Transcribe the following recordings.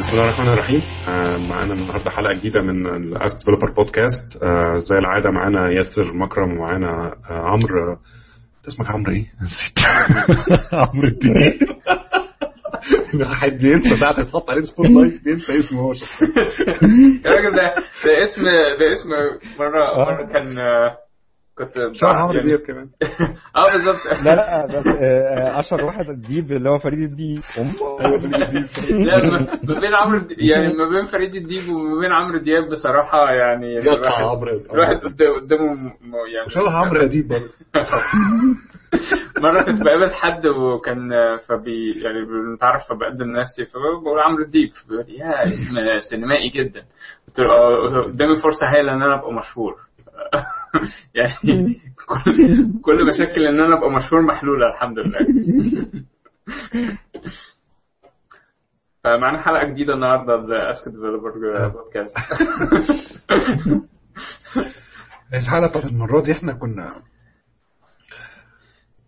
بسم الله الرحمن الرحيم. آه، معانا النهارده حلقة جديدة من ال Ask Developer Podcast زي العادة معانا ياسر مكرم ومعانا آه، عمرو. اسمك عمرو إيه؟ نسيت. عمرو الدين. حد ينسى ساعة يتحط عليه spotlight بينسى اسمه هو يا راجل ده ده اسم ده اسم مره مرة كان آه، كنت شهر عمرو يعني- دياب كمان. آه بالظبط. لا لا بس آه، أشهر واحد الديب اللي هو فريد الديب. لا ما ما بين عمرو يعني ما بين فريد الديب وما بين عمرو دياب بصراحة يعني يطلع عمرو الواحد قد- قدامه يعني وشبه عمرو اديب برضه. مرة كنت بقابل حد وكان آه، فبي يعني بنتعرف فبقدم نفسي فبقول عمرو الديب فبيقول لي يا اسم سينمائي جدا. قلت له آه، قدامي فرصة هايلة إن أنا أبقى مشهور. يعني كل كل مشاكل إن أنا أبقى مشهور محلوله الحمد لله. فمعنا حلقة جديدة النهارده ب Ask Developer Podcast الحلقة بتاعت المرة دي إحنا كنا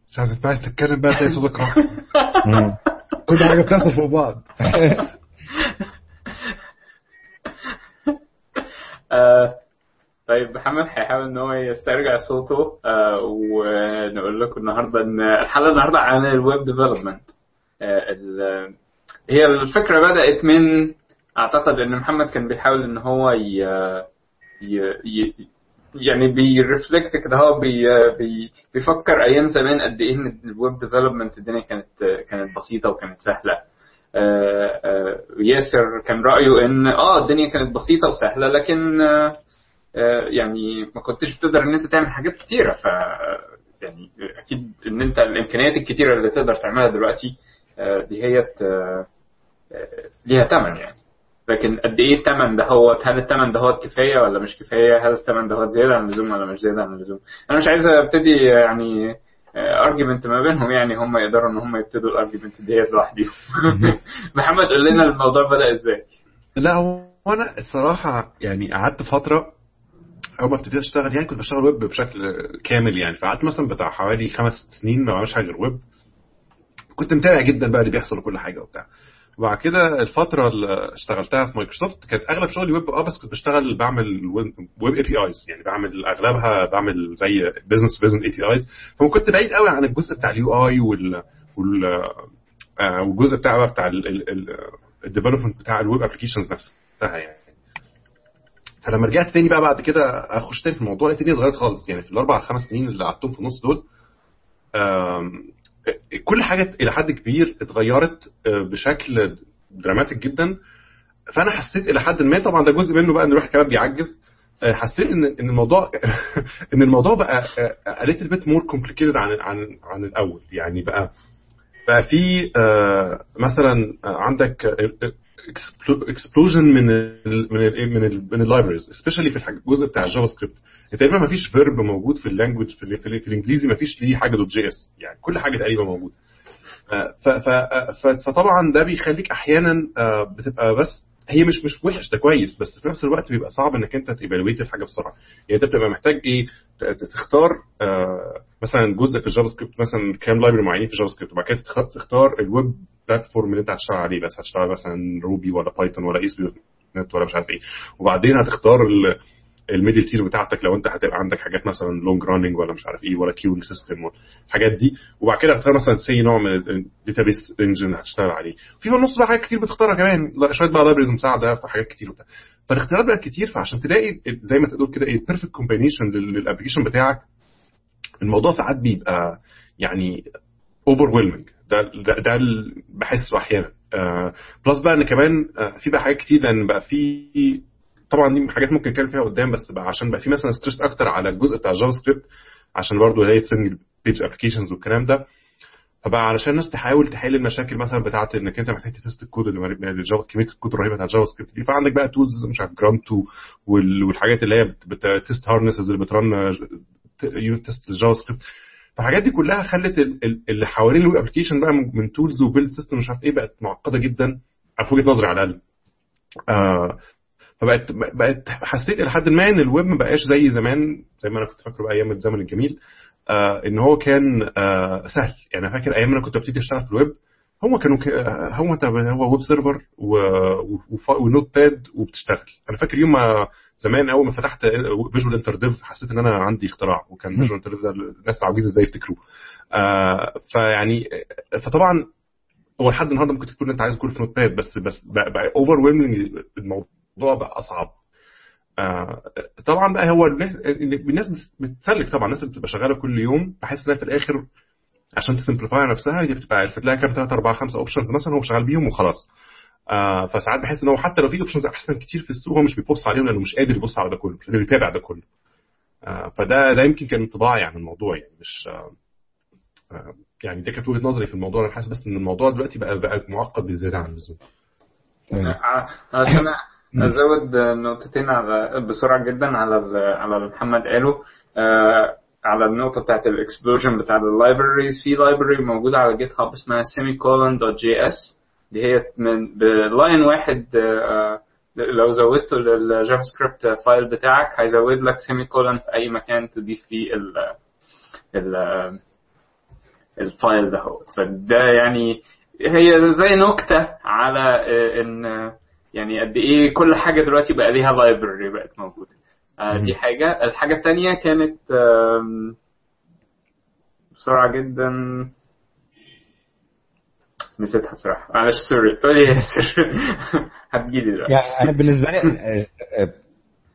ساعة ما عايز تتكلم بقى تلاقي صوتك راح. كل حاجة بتحصل فوق بعض. آه، طيب محمد هيحاول إن هو يسترجع صوته آه، ونقول لكم النهارده إن الحلقة النهارده عن ال web development هي الفكرة بدأت من أعتقد إن محمد كان بيحاول إن هو ي... ي... ي... يعني ب ي reflect كده هو بي... بي... بيفكر أيام زمان قد إيه إن ال web development الدنيا كانت كانت بسيطة وكانت سهلة. آه، آه، ياسر كان رأيه إن آه الدنيا كانت بسيطة وسهلة لكن آه، آه، يعني ما كنتش بتقدر إن أنت تعمل حاجات كتيرة ف يعني أكيد إن أنت الإمكانيات الكتيرة اللي تقدر تعملها دلوقتي آه، دي هي آه، آه، ليها ثمن يعني. لكن قد إيه الثمن ده هو هل الثمن ده هو كفاية ولا مش كفاية؟ هل الثمن ده هو زيادة عن اللزوم ولا مش زيادة عن اللزوم؟ أنا مش عايز أبتدي يعني argument ما بينهم يعني هم يقدروا إن هم يبتدوا ال argument ديت لوحدهم محمد قول لنا الموضوع بدأ إزاي؟ لا هو أنا الصراحة يعني قعدت فترة أول ما ابتديت اشتغل يعني كنت بشتغل ويب بشكل كامل يعني. فقعدت مثلا بتاع حوالي خمس سنين ما بعملش حاجة غير ويب. كنت متابع جدا بقى اللي بيحصل وكل حاجة وبتاع. وبعد كده الفترة اللي اشتغلتها في مايكروسوفت كانت أغلب شغلي ويب آه بس كنت بشتغل بعمل web APIs يعني. بعمل أغلبها بعمل زي business business APIs فكنت بعيد قوي عن الجزء بتاع ال UI وال وال آه، والجزء بتاع بقى بتاع ال development بتاع ال web applications نفسها يعني. فلما رجعت تاني بقى بعد كده أخش تاني في الموضوع لقيت الدنيا اتغيرت خالص. يعني في الأربع خمس سنين اللي قعدتهم في النص دول كل حاجة إلى حد كبير اتغيرت آه، بشكل dramatic جدا. فأنا حسيت إلى حد ما طبعا ده جزء منه بقى إن الواحد كمان بيعجز آه، حسيت إن إن الموضوع إن الموضوع بقى قلت a bit more complicated عن عن عن الأول. يعني بقى بقى في آه، مثلا عندك explosion من ال من ال من ال من ال libraries specially في الجزء بتاع ال JavaScript تقريبا ما فيش verb موجود في ال language في, في, في الإنجليزي ما فيش ليه حاجة dot JS يعني كل حاجة تقريبا موجوده آه، ف- فطبعا ده بيخليك أحيانا آه، بتبقى بس هي مش مش وحش ده كويس بس في نفس الوقت بيبقى صعب إنك أنت ت evaluate الحاجة بسرعة. يعني أنت بتبقى محتاج إيه؟ تختار آه، مثلا جزء في ال JavaScript مثلا كام library معينين في ال JavaScript وبعد كده تخ- تختار ال web platform اللي أنت هتشتغل عليه بس هتشتغل مثلا Ruby ولا Python ولا ASP.NET ولا مش عارف إيه. وبعدين هتختار ال- ال middle tier بتاعتك لو انت هتبقى عندك حاجات مثلا long running ولا مش عارف إيه ولا queuing system الحاجات دي وبعد كده هتختار مثلا say نوع من ال database engine هتشتغل عليه. في النص بقى حاجات كتير بتختارها كمان شوية بقى libraries مساعدة في حاجات كتير وبتاع. فالاختيارات بقت كتير فعشان تلاقي زي ما تقول كده إيه ال perfect combination لل application بتاعك الموضوع ساعات بيبقى يعني over ده ده, ده بحسه أحيانا. آه plus بقى إن كمان آه في بقى حاجات كتير لأن بقى في طبعا دي حاجات ممكن نتكلم فيها قدام بس بقى عشان بقى في مثلا stress أكتر على الجزء بتاع ال JavaScript عشان برضه هي single page applications والكلام ده. فبقى علشان الناس تحاول تحل المشاكل مثلا بتاعت إنك أنت محتاج test الكود اللي ال Java كمية الكود الرهيبة بتاعت ال JavaScript دي. فعندك بقى tools مش عارف جرام 2 وال- والحاجات اللي هي ب test harnesses اللي بت run unit test ال JavaScript فالحاجات دي كلها خلت ال- ال- اللي حوالين ال web application بقى من- من tools و build system مش عارف إيه بقت معقدة جدا. في وجهة نظري على الأقل. آه فبقت بقت حسيت إلى حد ما إن الويب ما بقاش زي زمان زي ما أنا كنت فاكره بأيام الزمن الجميل آه إن هو كان آه سهل. يعني أنا فاكر أيام أنا كنت ببتدي أشتغل في الويب هم كانوا ك... هم انت هو web server و... وف... و Notepad وبتشتغل. أنا فاكر يوم ما زمان اول ما فتحت Visual InterDev حسيت إن أنا عندي اختراع وكان Visual InterDev ده الناس العواجيز إزاي يفتكروه. آه فيعني فطبعا هو لحد النهارده ممكن تكون أنت عايز كل في Notepad بس بس بقى over الموضوع. بقى أصعب. آه طبعا بقى هو الناس الناس بتسلك طبعا الناس اللي بتبقى شغالة كل يوم بحس إنها في الآخر عشان ت simplify نفسها دي بتبقى تلاقي كام 3 4 5 options مثلا هو شغال بيهم وخلاص. آه فساعات بحس إن هو حتى لو في options أحسن كتير في السوق هو مش بيبص عليهم لأنه مش قادر يبص على ده كله مش قادر يتابع ده كله. آه فده ده يمكن كان انطباعي عن الموضوع يعني مش آه آه يعني دي كانت وجهة نظري في الموضوع أنا حاسس بس إن الموضوع دلوقتي بقى بقى معقد بزيادة عن اللزوم. عشان أزود نقطتين على بسرعة جدا على على محمد قاله. آه على النقطة بتاعت ال explosion بتاعت ال libraries في library موجودة على GitHub اسمها semicolon.js دي هي من ب line واحد آه لو زودته لل JavaScript file بتاعك هيزود لك semicolon في أي مكان تضيف فيه ال ال ال file ده. فده يعني هي زي نكتة على ان يعني قد إيه كل حاجة دلوقتي بقى ليها library بقت موجودة. دي حاجة. الحاجة الثانية كانت بسرعة جدا. نسيتها بصراحة. معلش sorry. قول لي ياسر هتجيلي دلوقتي. يعني أنا بالنسبة لي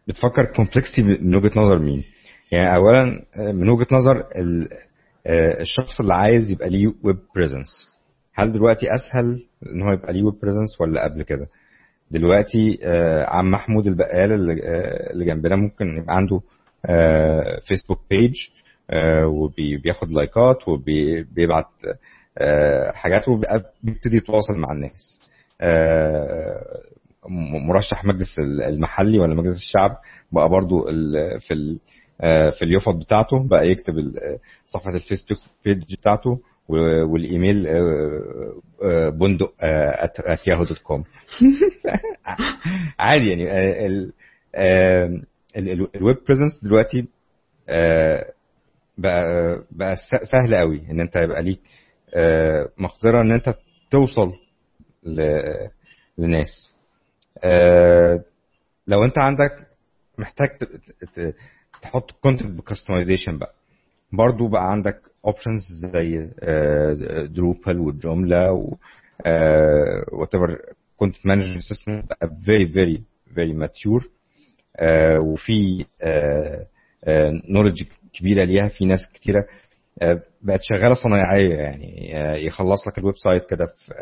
بتفكر complexity من وجهة نظر مين؟ يعني اولا من وجهة نظر الشخص اللي عايز يبقى ليه web presence هل دلوقتي أسهل إن هو يبقى ليه web presence ولا قبل كده؟ دلوقتي عم محمود البقال اللي جنبنا ممكن يبقى عنده Facebook page وبياخد لايكات وبيبعت حاجات وبيبتدي يتواصل مع الناس. مرشح مجلس المحلي ولا مجلس الشعب بقى برضو في في اليفط بتاعته بقى يكتب صفحة ال Facebook page بتاعته والإيميل بندق @yahoo dot com عادي يعني ال web presence دلوقتي بقى بقى سهل قوي إن أنت يبقى ليك مقدرة إن أنت توصل لناس. لو أنت عندك محتاج تحط content ب customization بقى. برضو بقى عندك options زي Drupal و Joomla و whatever content management system بقى very very very mature وفي knowledge كبيرة ليها. في ناس كتيرة بقت شغالة صنايعية يعني يخلص لك ال website كده في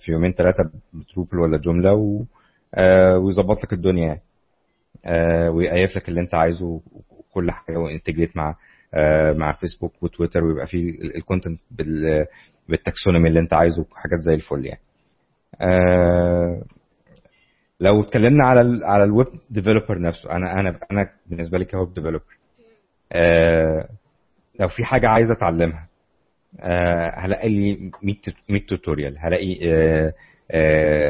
في يومين ثلاثة ب Drupal ولا Joomla ويظبط لك الدنيا يعني. ويقيف لك اللي انت عايزه وكل حاجة و integrate مع مع فيسبوك وتويتر ويبقى فيه ال content بال taxonomy اللي انت عايزه وحاجات زي الفل يعني. لو اتكلمنا على ال على ال web developer نفسه أنا أنا أنا بالنسبة لي ك web developer لو في حاجة عايز أتعلمها هلاقي لي 100 tutorial هلاقي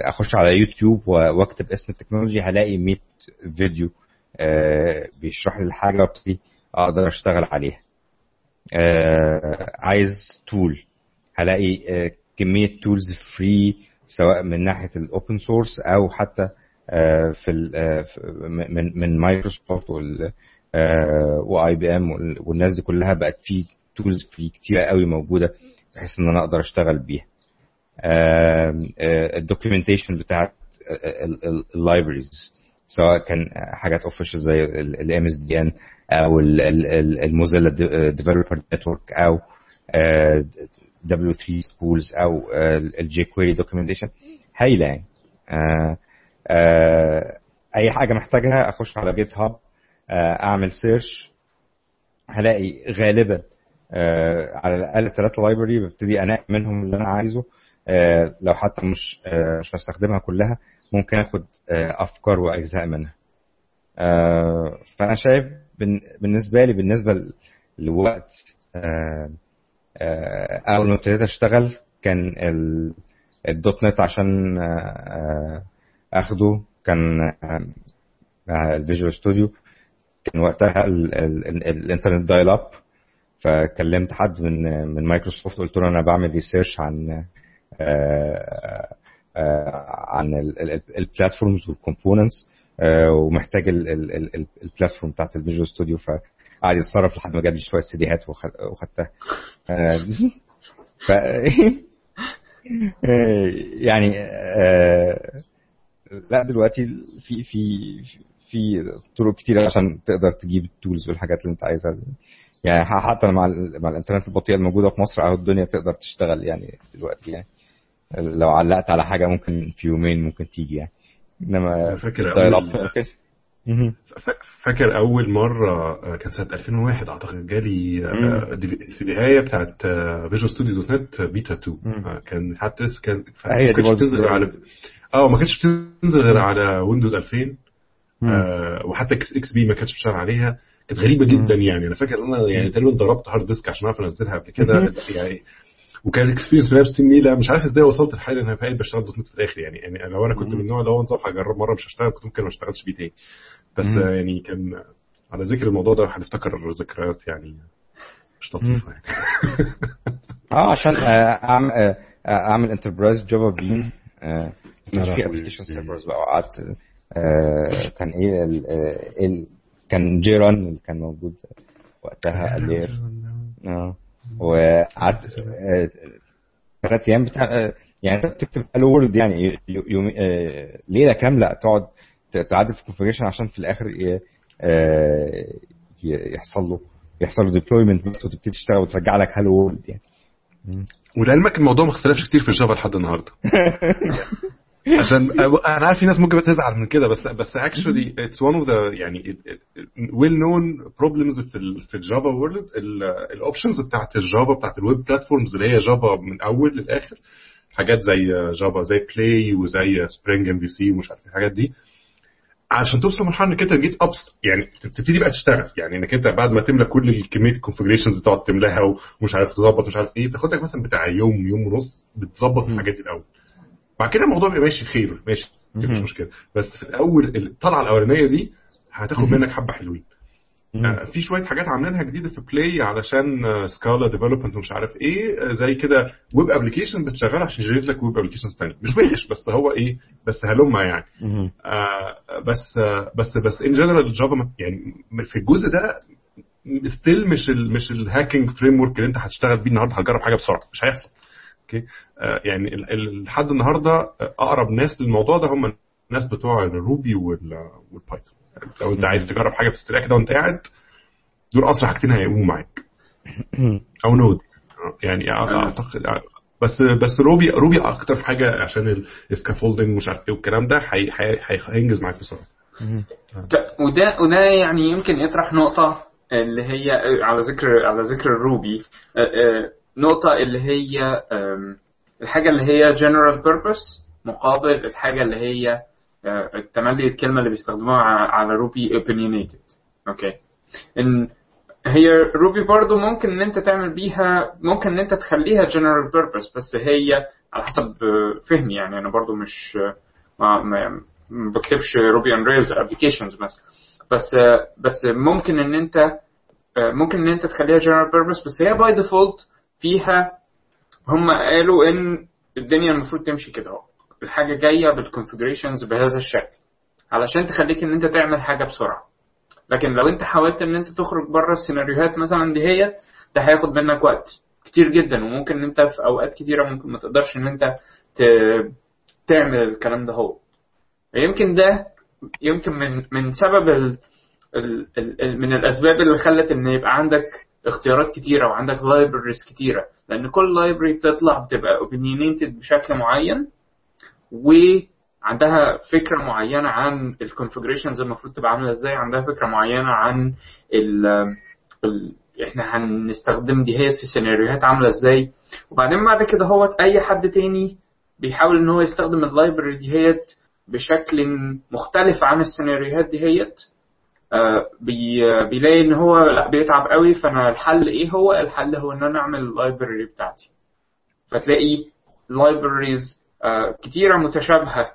أخش على يوتيوب وأكتب اسم ال technology هلاقي 100 فيديو بيشرح لي الحاجة وأبتدي أقدر أشتغل عليها. عايز tool هلاقي كمية tools free سواء من ناحية ال open source أو حتى في من من مايكروسوفت و IBM والناس دي كلها بقت في tools free كتيرة قوي موجودة بحيث إن أنا أقدر أشتغل بيها. ال documentation بتاعت ال libraries سواء كان حاجات official زي ال MSDN أو ال Mozilla Developer Network أو W3Schools أو ال jQuery documentation هايله يعني. أي حاجة محتاجها أخش على GitHub أعمل search هلاقي غالبا على الأقل ثلاثة library ببتدي أنقي منهم اللي أنا عايزه. لو حتى مش مش هستخدمها كلها. ممكن آخد أفكار وأجزاء منها. فأنا شايف بالنسبة لي بالنسبة لوقت أول ما ابتديت أشتغل كان ال .NET عشان أخده. كان ال Visual Studio. كان وقتها الإنترنت dial-up. فكلمت حد من من مايكروسوفت. قلت له أنا بعمل research عن عن ال platforms وال components ومحتاج ال platform بتاعت ال Visual Studio فقعد يتصرف لحد ما جاب لي شوية سيديهات وخدتها. ف يعني لا دلوقتي في في في طرق كتير عشان تقدر تجيب التولز والحاجات اللي انت عايزها. يعني حتى مع مع الإنترنت البطيئه الموجودة في مصر أهو الدنيا تقدر تشتغل يعني دلوقتي يعني. لو علقت على حاجة ممكن في يومين ممكن تيجي يعني. إنما فاكر كده. فاكر أول مرة كان سنة 2001 أعتقد جالي سي دي هايه بتاعت Visual Studio .NET beta 2 آه، كان حتى لسه كان ما كانتش بتنزل على آه ما كانتش بتنزل غير على Windows 2000 آه، وحتى X XP ما كانتش بتشتغل عليها. كانت غريبة جدا يعني. أنا فاكر إن أنا يعني تقريبا ضربت hard disk عشان أعرف أنزلها قبل كده. يعني وكان ال experience بنفس النيله مش عارف إزاي وصلت لحاله إن أنا بقيت بشتغل .NET في الآخر. يعني يعني لو أنا كنت من النوع اللي هو نصح اجرب مرة مش هشتغل كنت ممكن ما أشتغلش بيه تاني. بس مم. آه، يعني كان على ذكر الموضوع ده هنفتكر ذكريات يعني مش لطيفة يعني. آه عشان آه، اعمل آه، أعمل Enterprise Java Bean آه، كان في. application servers بقى وقعدت آه، كان إيه ال- آه، ال- كان JRun اللي كان موجود وقتها الير آه. وقعدت آه، ثلاث أيام بتاع آه، يعني أنت بتكتب Hello World يعني يو- يوم آه، ليلة كاملة تقعد ت- تعدل في ال configuration عشان في الآخر آه، يحصل له يحصل له deployment بس وتبتدي تشتغل وترجع لك Hello World يعني. ولعلمك الموضوع ما اختلفش كتير في ال Java لحد النهارده. عشان أنا عارف في ناس ممكن تزعل من كده بس بس actually it's one of the يعني well known problems في في ال Java world ال options بتاعت ال Java بتاعت ال web platforms اللي هي Java من أول للآخر. حاجات زي Java زي Play وزي Spring MVC ومش عارف إيه الحاجات دي. عشان توصل لمرحلة إنك أنت جيت ابس يعني تبتدي بقى تشتغل. يعني إنك أنت بعد ما تملى كل كمية ال configurations تقعد تملاها ومش عارف تظبط مش عارف إيه بتاخد لك مثلا بتاع يوم يوم ونص بتظبط الحاجات دي الأول. بعد كده الموضوع بيبقى ماشي خير ماشي مش. مشكلة. بس في الأول الطلعه الأولانية دي هتاخد. منك حبة حلوين. آه، في شوية حاجات عاملينها جديدة في Play علشان Scala development ومش عارف إيه آه، زي كده web application بتشغلها عشان ي create لك web applications ثانية مش وحش بس هو إيه بس هلمه يعني. آه، بس آه، بس بس in general ال Java يعني في الجزء ده still مش ال مش ال hacking framework اللي أنت هتشتغل بيه النهارده هتجرب حاجة بسرعة. مش هيحصل. okay؟ آه، يعني لحد النهارده آه، أقرب ناس للموضوع ده هم الناس بتوع ال Ruby وال- وال Python لو انت عايز تجرب حاجة في السريع كده وانت قاعد دول أسرع حاجتين هيقوموا معاك. أو Node يعني أعتقد بس بس Ruby Ruby أكتر حاجة عشان ال scaffolding ومش عارف إيه والكلام ده هي- هي- هي- هينجز معاك بسرعة. وده وده يعني يمكن يطرح نقطة اللي هي على ذكر على ذكر ال Ruby نقطة اللي هي آم، الحاجة اللي هي general purpose مقابل الحاجة اللي هي التملي الكلمة اللي بيستخدموها على Ruby opinionated. okay إن هي Ruby برضو ممكن إن أنت تعمل بيها ممكن إن أنت تخليها general purpose بس هي على حسب آه، فهمي. يعني أنا برضو مش آه، ما بكتبش Ruby on Rails applications بس. آه، بس ممكن إن أنت آه، ممكن إن أنت تخليها general purpose بس هي by default فيها هم قالوا إن الدنيا المفروض تمشي كده أهو. الحاجة جاية بال configurations بهذا الشكل. علشان تخليك إن أنت تعمل حاجة بسرعة. لكن لو أنت حاولت إن أنت تخرج بره السيناريوهات مثلا دهيت ده هياخد منك وقت. كتير جدا. وممكن إن أنت في أوقات كتيرة ممكن ما تقدرش إن أنت تعمل الكلام ده هو. يمكن ده يمكن من من سبب ال من الأسباب اللي خلت إن يبقى عندك اختيارات كتيرة وعندك libraries كتيرة. لأن كل library بتطلع بتبقى opinionated بشكل معين. وعندها فكرة معينة عن ال configurations المفروض تبقى عاملة إزاي عندها فكرة معينة عن ال إحنا هنستخدم دي هي في سيناريوهات عاملة إزاي. وبعدين بعد كده هو أي حد تاني بيحاول إن هو يستخدم ال library ديت بشكل مختلف عن السيناريوهات ديت آه، بي بيلاقي إن هو لأ بيتعب قوي فأنا الحل إيه هو؟ الحل هو إن أنا أعمل ال library بتاعتي. فتلاقي libraries كتيرة متشابهة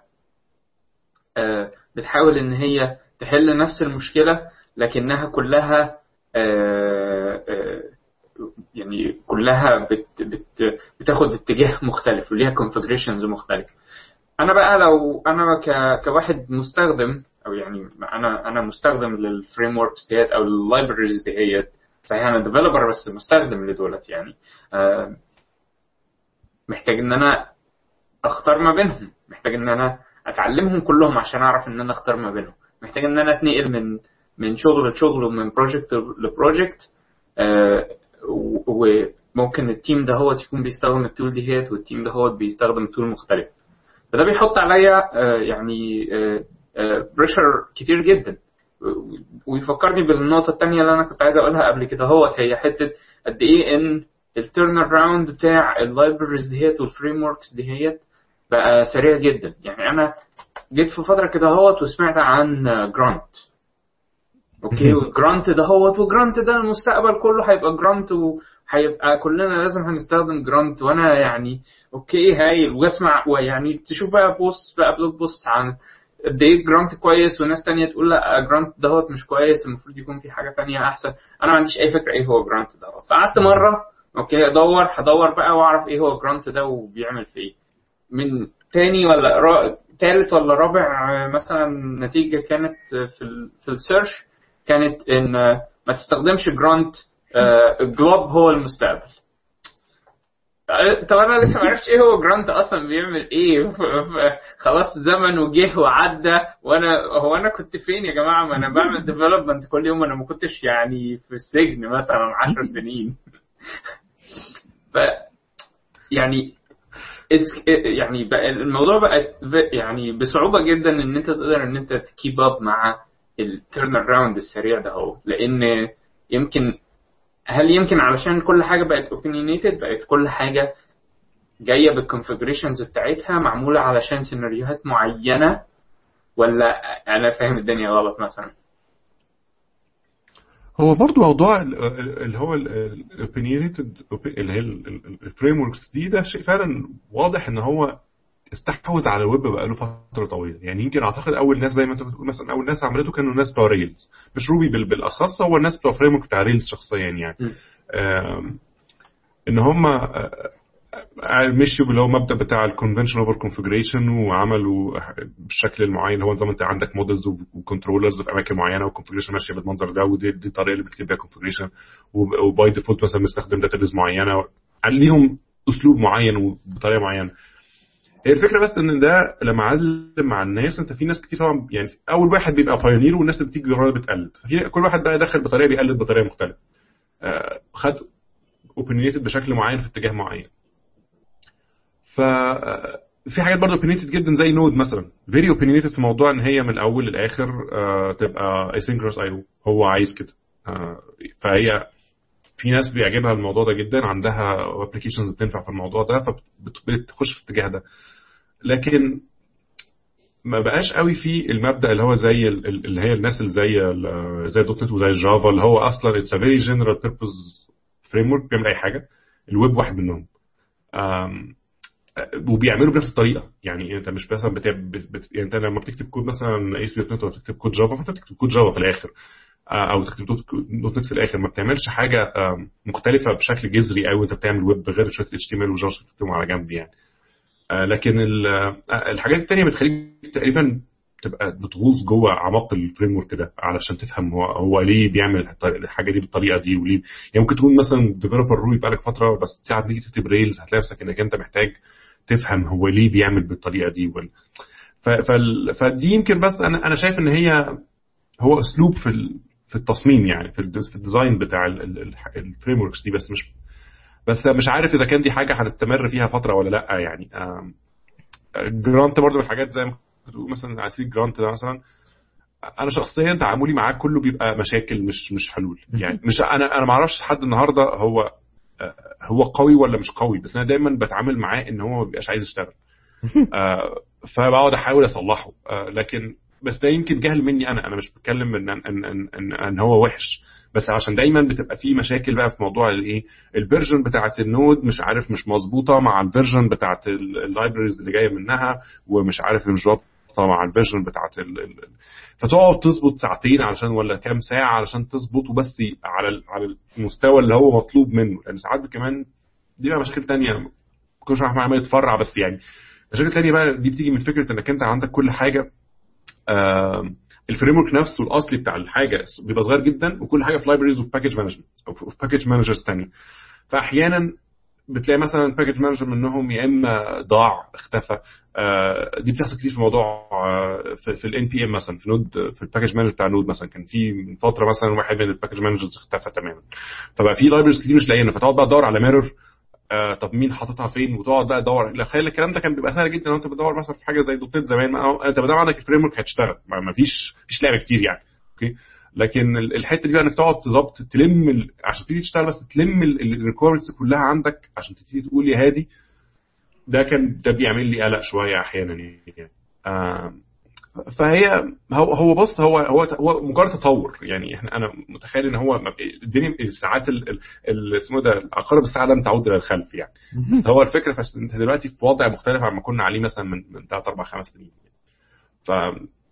آه، بتحاول إن هي تحل نفس المشكلة لكنها كلها آه، آه، يعني كلها بت بت بتاخد اتجاه مختلف وليها configurations مختلف. أنا بقى لو أنا كواحد مستخدم أو يعني أنا أنا مستخدم لل frameworks ديت أو ال libraries ديت صحيح أنا developer بس مستخدم لدولت يعني محتاج إن أنا أختار ما بينهم. محتاج إن أنا أتعلمهم كلهم عشان أعرف إن أنا أختار ما بينهم. محتاج إن أنا أتنقل من من شغل لشغل ومن project ل project آه، وممكن ال team ده هو يكون بيستخدم ال tool ديت وال team ده هو بيستخدم tool مختلف. فده بيحط عليا آه، يعني pressure كتير جدا. ويفكرني بالنقطة التانية اللي أنا كنت عايز أقولها قبل كده. هو هي حتة قد إيه إن ال turnaround بتاع ال libraries ديت وال frameworks ديت بقى سريع جدا. يعني أنا جيت في فترة كده هوت وسمعت عن Grunt okay؟ وال Grunt ده هوت و Grunt ده المستقبل كله هيبقى Grunt وهيبقى كلنا لازم هنستخدم Grunt وأنا يعني okay هايل. وأسمع ويعني تشوف بقى post بقى blog post عن قد إيه Grunt كويس وناس تانية تقول لأ Grunt دهوت مش كويس المفروض يكون في حاجة تانية أحسن. أنا ما عنديش أي فكرة إيه هو Grunt دهوت فقعدت مرة okay أدور هدور بقى وأعرف إيه هو Grunt ده وبيعمل في إيه. من تاني ولا. تالت ولا رابع آه، مثلا نتيجة كانت آه، في. في ال search كانت آه، ما تستخدمش Grunt Gulp هو المستقبل طب أنا لسه ما عرفتش إيه هو Grunt أصلا بيعمل إيه خلاص زمن وجه وعدى وأنا هو أنا كنت فين يا جماعة ما أنا بعمل development كل يوم أنا ما كنتش يعني في السجن مثلا 10 سنين ف يعني يعني بقى الموضوع بقى يعني بصعوبة جدا إن أنت تقدر إن أنت ت keep up مع ال turnaround السريع ده هو لأن يمكن هل يمكن علشان كل حاجة بقت opinionated بقت كل حاجة جاية بال configurations بتاعتها معمولة علشان سيناريوهات معينة؟ ولا أنا فاهم الدنيا غلط مثلا؟ هو برضو موضوع ال- ال- اللي هو ال opinionated اللي هي ال frameworks دي ده شيء فعلا واضح إن هو استحوذ على الويب بقاله فترة طويلة. يعني يمكن أعتقد أول ناس زي ما أنت بتقول مثلا أول ناس عملته كانوا الناس بتوع Rails مش Ruby بال- بالأخص هو الناس بتوع framework بتاع Rails شخصيا يعني. إن هم مشيوا باللي هو مبدأ بتاع ال convention over configuration وعملوا بالشكل المعين اللي هو ما انت عندك models و controllers في أماكن معينة وال configuration ماشية بالمنظر ده ودي دي الطريقة اللي بتكتب بيها configuration و by default مثلا بنستخدم database معينة. ليهم أسلوب معين وبطريقة معينة. هي الفكرة بس إن ده لما علم مع الناس أنت في ناس كتير طبعا يعني أول واحد بيبقى pioneer والناس اللي بتيجي وراه بتقلد. ففي كل واحد بقى داخل بطريقة بيقلد بطريقة مختلفة. آه، خد opinionated بشكل معين في اتجاه معين. ف في حاجات برضه opinionated جدا زي Node مثلا. very opinionated في موضوع إن هي من الأول للآخر آه، تبقى asynchronous أي هو عايز كده. آه، فهي في ناس بيعجبها الموضوع ده جدا عندها applications بتنفع في الموضوع ده فبتخش في الاتجاه ده. لكن ما بقاش قوي في المبدأ اللي هو زي ال- ال- اللي هي الناس اللي زي زي .NET وزي ال Java اللي هو أصلا it's a very general purpose framework بيعمل أي حاجة. الويب واحد منهم. وبيعملوا بنفس الطريقة. يعني انت مش مثلا بت... بت... يعني انت لما بتكتب كود مثلا اي اس بي دوت نت بتكتب code Java فانت بتكتب code Java في الآخر. آه، أو تكتب .NET في الآخر. ما بتعملش حاجة مختلفة بشكل جذري قوي انت بتعمل ويب غير شوية HTML و Java بتكتبهم على جنب يعني. آه، لكن آه، الحاجات التانية بتخليك تقريبا تبقى بتغوص جوه اعماق ال framework ده علشان تفهم هو هو ليه بيعمل الحاجة دي بالطريقة دي وليه. يعني ممكن تكون مثلا developer Ruby بقالك فترة بس ساعة تيجي تكتب Rails هتلاقي نفسك إنك أنت محتاج تفهم هو ليه بيعمل بالطريقة دي وال... فدي يمكن بس أنا أنا شايف إن هي هو أسلوب في ال... في التصميم يعني في, الد... في ال design بتاع ال frameworks دي بس مش بس مش عارف إذا كان دي حاجة هنستمر فيها فترة ولا لأ يعني. Grunt برضو من الحاجات زي ما بتقول مثلا على سبيل Grunt ده مثلا أنا شخصيا تعاملي معاه كله بيبقى مشاكل مش مش حلول. يعني مش أنا أنا ما أعرفش لحد النهارده هو هو قوي ولا مش قوي؟ بس أنا دايما بتعامل معاه إن هو ما بيبقاش عايز يشتغل. آه، فبقعد أحاول أصلحه. آه، لكن بس ده يمكن جهل مني أنا. أنا مش بتكلم إن ان ان ان, إن هو وحش. بس عشان دايما بتبقى في مشاكل بقى في موضوع الايه ال version بتاعت ال Node مش عارف مش مظبوطة مع ال version بتاعت ال libraries اللي جاية منها ومش عارف مظبطه مع ال version بتاعت ال... ال... فتقعد تظبط ساعتين علشان ولا كام ساعة علشان تظبطه بس على ال... على المستوى اللي هو مطلوب منه. لأن ساعات كمان دي بقى مشاكل تانية. كل شوية عمال يتفرع بس يعني. مشاكل تانية بقى دي بتيجي من فكرة إنك أنت عندك كل حاجة آه ال framework نفسه الأصلي بتاع الحاجة بيبقى صغير جدا وكل حاجة في libraries وفي package management أو في package managers ثانية فاحيانا بتلاقي مثلا package manager منهم يا إما ضاع اختفى. آه دي بتحصل كتير في موضوع آه في, ال NPM مثلا في Node في ال package manager بتاع Node مثلا. كان في من فترة مثلا واحد من ال package managers اختفى تماما. فبقى في libraries كتير مش لاقيينها. فتقعد بقى تدور على mirror آه طب مين حاططها فين؟ وتقعد بقى تدور. خلي الكلام ده كان بيبقى سهل جدا. لو انت بتدور مثلا في حاجة زي .NET زمان أنت بدور عندك ال framework هتشتغل ما فيش فيش لعبة كتير يعني. okay؟ لكن الحتة دي بقى إنك تقعد تظبط تلم ال... عشان تبتدي تشتغل بس تلم ال requirements كلها عندك عشان تبتدي تقول يا هادي. ده كان ده بيعمل لي قلق شوية أحيانا يعني. آه فهي هو هو بص هو هو هو مجرد تطور. يعني إحنا أنا متخيل إن هو الدنيا الساعات اسمه ده؟ عقارب الساعة لم تعود إلى الخلف يعني. بس هو الفكرة إنت دلوقتي في وضع مختلف عما كنا عليه مثلا من من ثلاث أربع خمس سنين. ف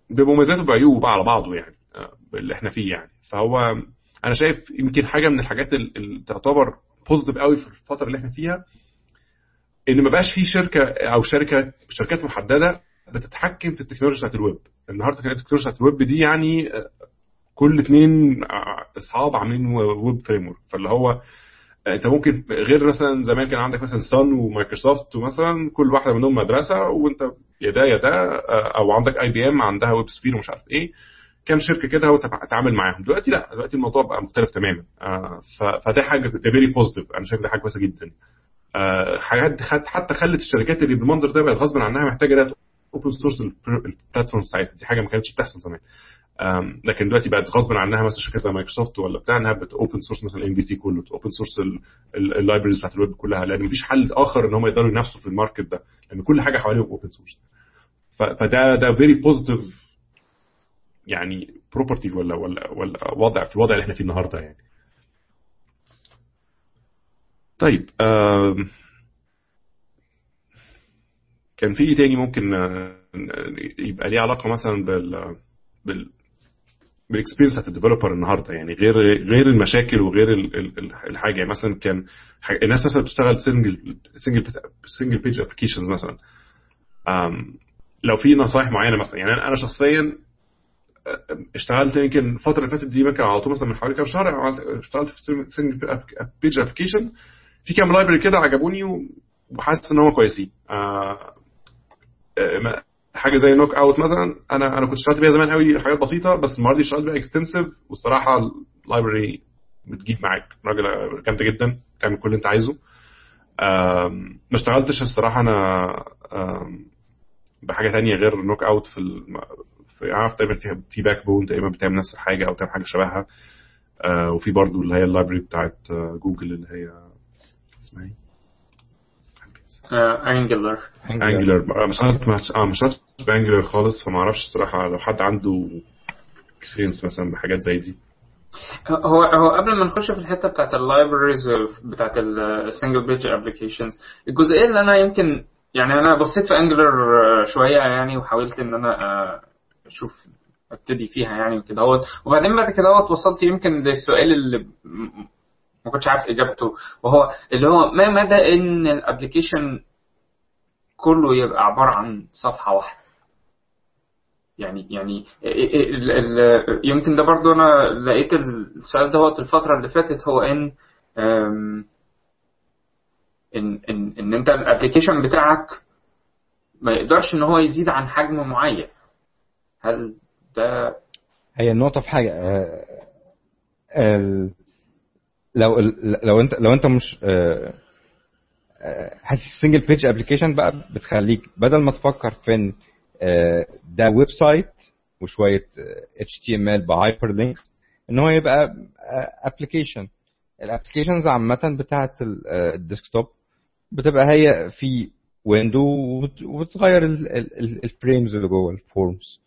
بمميزاته وبعيوبه بقى على بعضه يعني. اللي إحنا فيه يعني. فهو أنا شايف يمكن حاجة من الحاجات اللي تعتبر positive قوي في الفترة اللي إحنا فيها إن ما بقاش في شركة أو شركة شركات محددة بتتحكم في التكنولوجيا بتاعت الويب. النهارده التكنولوجيا بتاعت الويب دي يعني كل اثنين اصحاب عاملين web frame فاللي هو أنت ممكن غير مثلا زمان كان عندك مثلا Sun و Microsoft ومثلا كل واحدة منهم مدرسة وأنت يا ده يا ده أو عندك IBM عندها WebSphere ومش عارف إيه. كام شركة كده وتتعامل معاهم. دلوقتي لا دلوقتي الموضوع بقى مختلف تماما. فده حاجة ده very positive أنا شايف ده حاجة كويسة جدا. حاجات حتى خلت الشركات اللي بالمنظر ده بقت غصب عنها محتاجة open source ال platform بتاعتها دي حاجة ما كانتش بتحصل زمان. لكن دلوقتي بقت غصب عنها مثلا شركات زي مايكروسوفت ولا بتاع إنها بت open source مثلا MVC كله open source ال libraries بتاعت الويب كلها. لأن مفيش حل آخر إن هم يقدروا ينافسوا في ال market ده. لأن كل حاجة حواليهم open source فده ده very positive يعني property ولا ولا ولا وضع في الوضع اللي إحنا فيه النهارده يعني. طيب كان في إيه تاني ممكن يبقى ليه علاقة مثلا بال بال بال experience بتاعت ال developer النهارده يعني غير غير المشاكل وغير الحاجة يعني. مثلا كان الناس مثلا بتشتغل single single single page applications مثلا. لو في نصائح معينة مثلا يعني أنا شخصيا اشتغلت يمكن الفترة اللي فاتت دي ممكن على طول مثلا من حوالي كام شهر اشتغلت في single page application في كام library كده عجبوني وحاسس إن هم كويسين. حاجة زي Knockout مثلا أنا أنا كنت اشتغلت بيها زمان قوي حاجات بسيطة بس المرة دي اشتغلت بيها extensive والصراحة ال library بتجيب معاك. راجل جامدة جدا تعمل كل اللي أنت عايزه. ما اشتغلتش الصراحة أنا بحاجة تانية غير Knockout في في عارف تقريبا فيها في Backbone تقريبا بتعمل نفس الحاجة أو تعمل حاجة شبهها. آه وفي برضو اللي هي ال library بتاعت جوجل اللي هي اسمها إيه؟ Angular Angular مش عارف آه مش عارف ب Angular خالص فما أعرفش الصراحة لو حد عنده experience مثلا بحاجات زي دي. هو هو قبل ما نخش في الحتة بتاعت ال libraries بتاعت ال single page applications الجزئية اللي أنا يمكن يعني أنا بصيت في Angular شوية يعني وحاولت إن أنا أشوف أبتدي فيها يعني وكده. وبعدين بعد كده وصلت يمكن للسؤال اللي ما كنتش عارف إجابته. وهو اللي هو ما مدى إن ال application كله يبقى عبارة عن صفحة واحدة؟ يعني يعني يمكن ده برضو أنا لقيت السؤال دوت الفترة اللي فاتت. هو إن ان ان, إن أنت ال application بتاعك ما يقدرش إن هو يزيد عن حجم معين. هل ده هي النقطة في حاجة آه ال... لو لو انت لو انت مش حتة ال single page application بقى بتخليك بدل ما تفكر في إن ده website وشوية HTML ب hyperlinks إن هو يبقى application ال applications عامة بتاعة ال desktop بتبقى هي في window وبتغير ال frames اللي جوه ال forms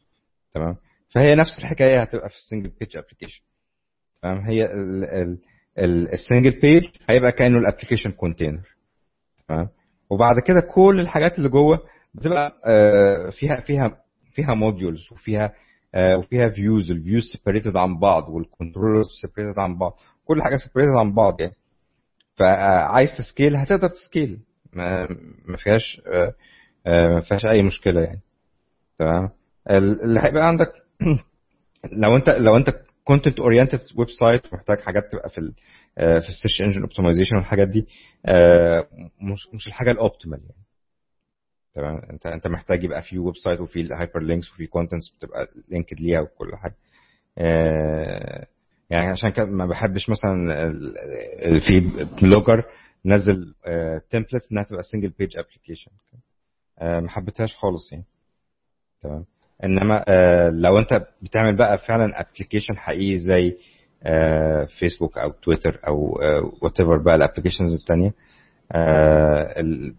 تمام؟ فهي نفس الحكاية هتبقى في ال single page application تمام؟ هي ال single page هيبقى كأنه ال application container تمام؟ وبعد كده كل الحاجات اللي جوه بتبقى فيها فيها فيها modules وفيها آه وفيها views ال views separated عن بعض وال controllers separated عن بعض. كل حاجة separated عن بعض يعني. فعايز ت scale هتقدر ت scale. ما فيهاش آه آه ما فيهاش أي مشكلة يعني. تمام؟ اللي هيبقى عندك لو انت لو انت content oriented website ومحتاج حاجات تبقى في ال في ال search engine optimization والحاجات دي مش مش الحاجة ال optimal يعني. تمام؟ انت انت محتاج يبقى في website وفي ال hyperlinks وفي contents بتبقى linked ليها وكل حاجة. يعني عشان كده ما بحبش مثلا في Blogger نزل template إنها تبقى single page application ما حبيتهاش خالص يعني. تمام؟ إنما لو أنت بتعمل بقى فعلا application حقيقي زي فيسبوك أو تويتر أو whatever بقى ال applications الثانية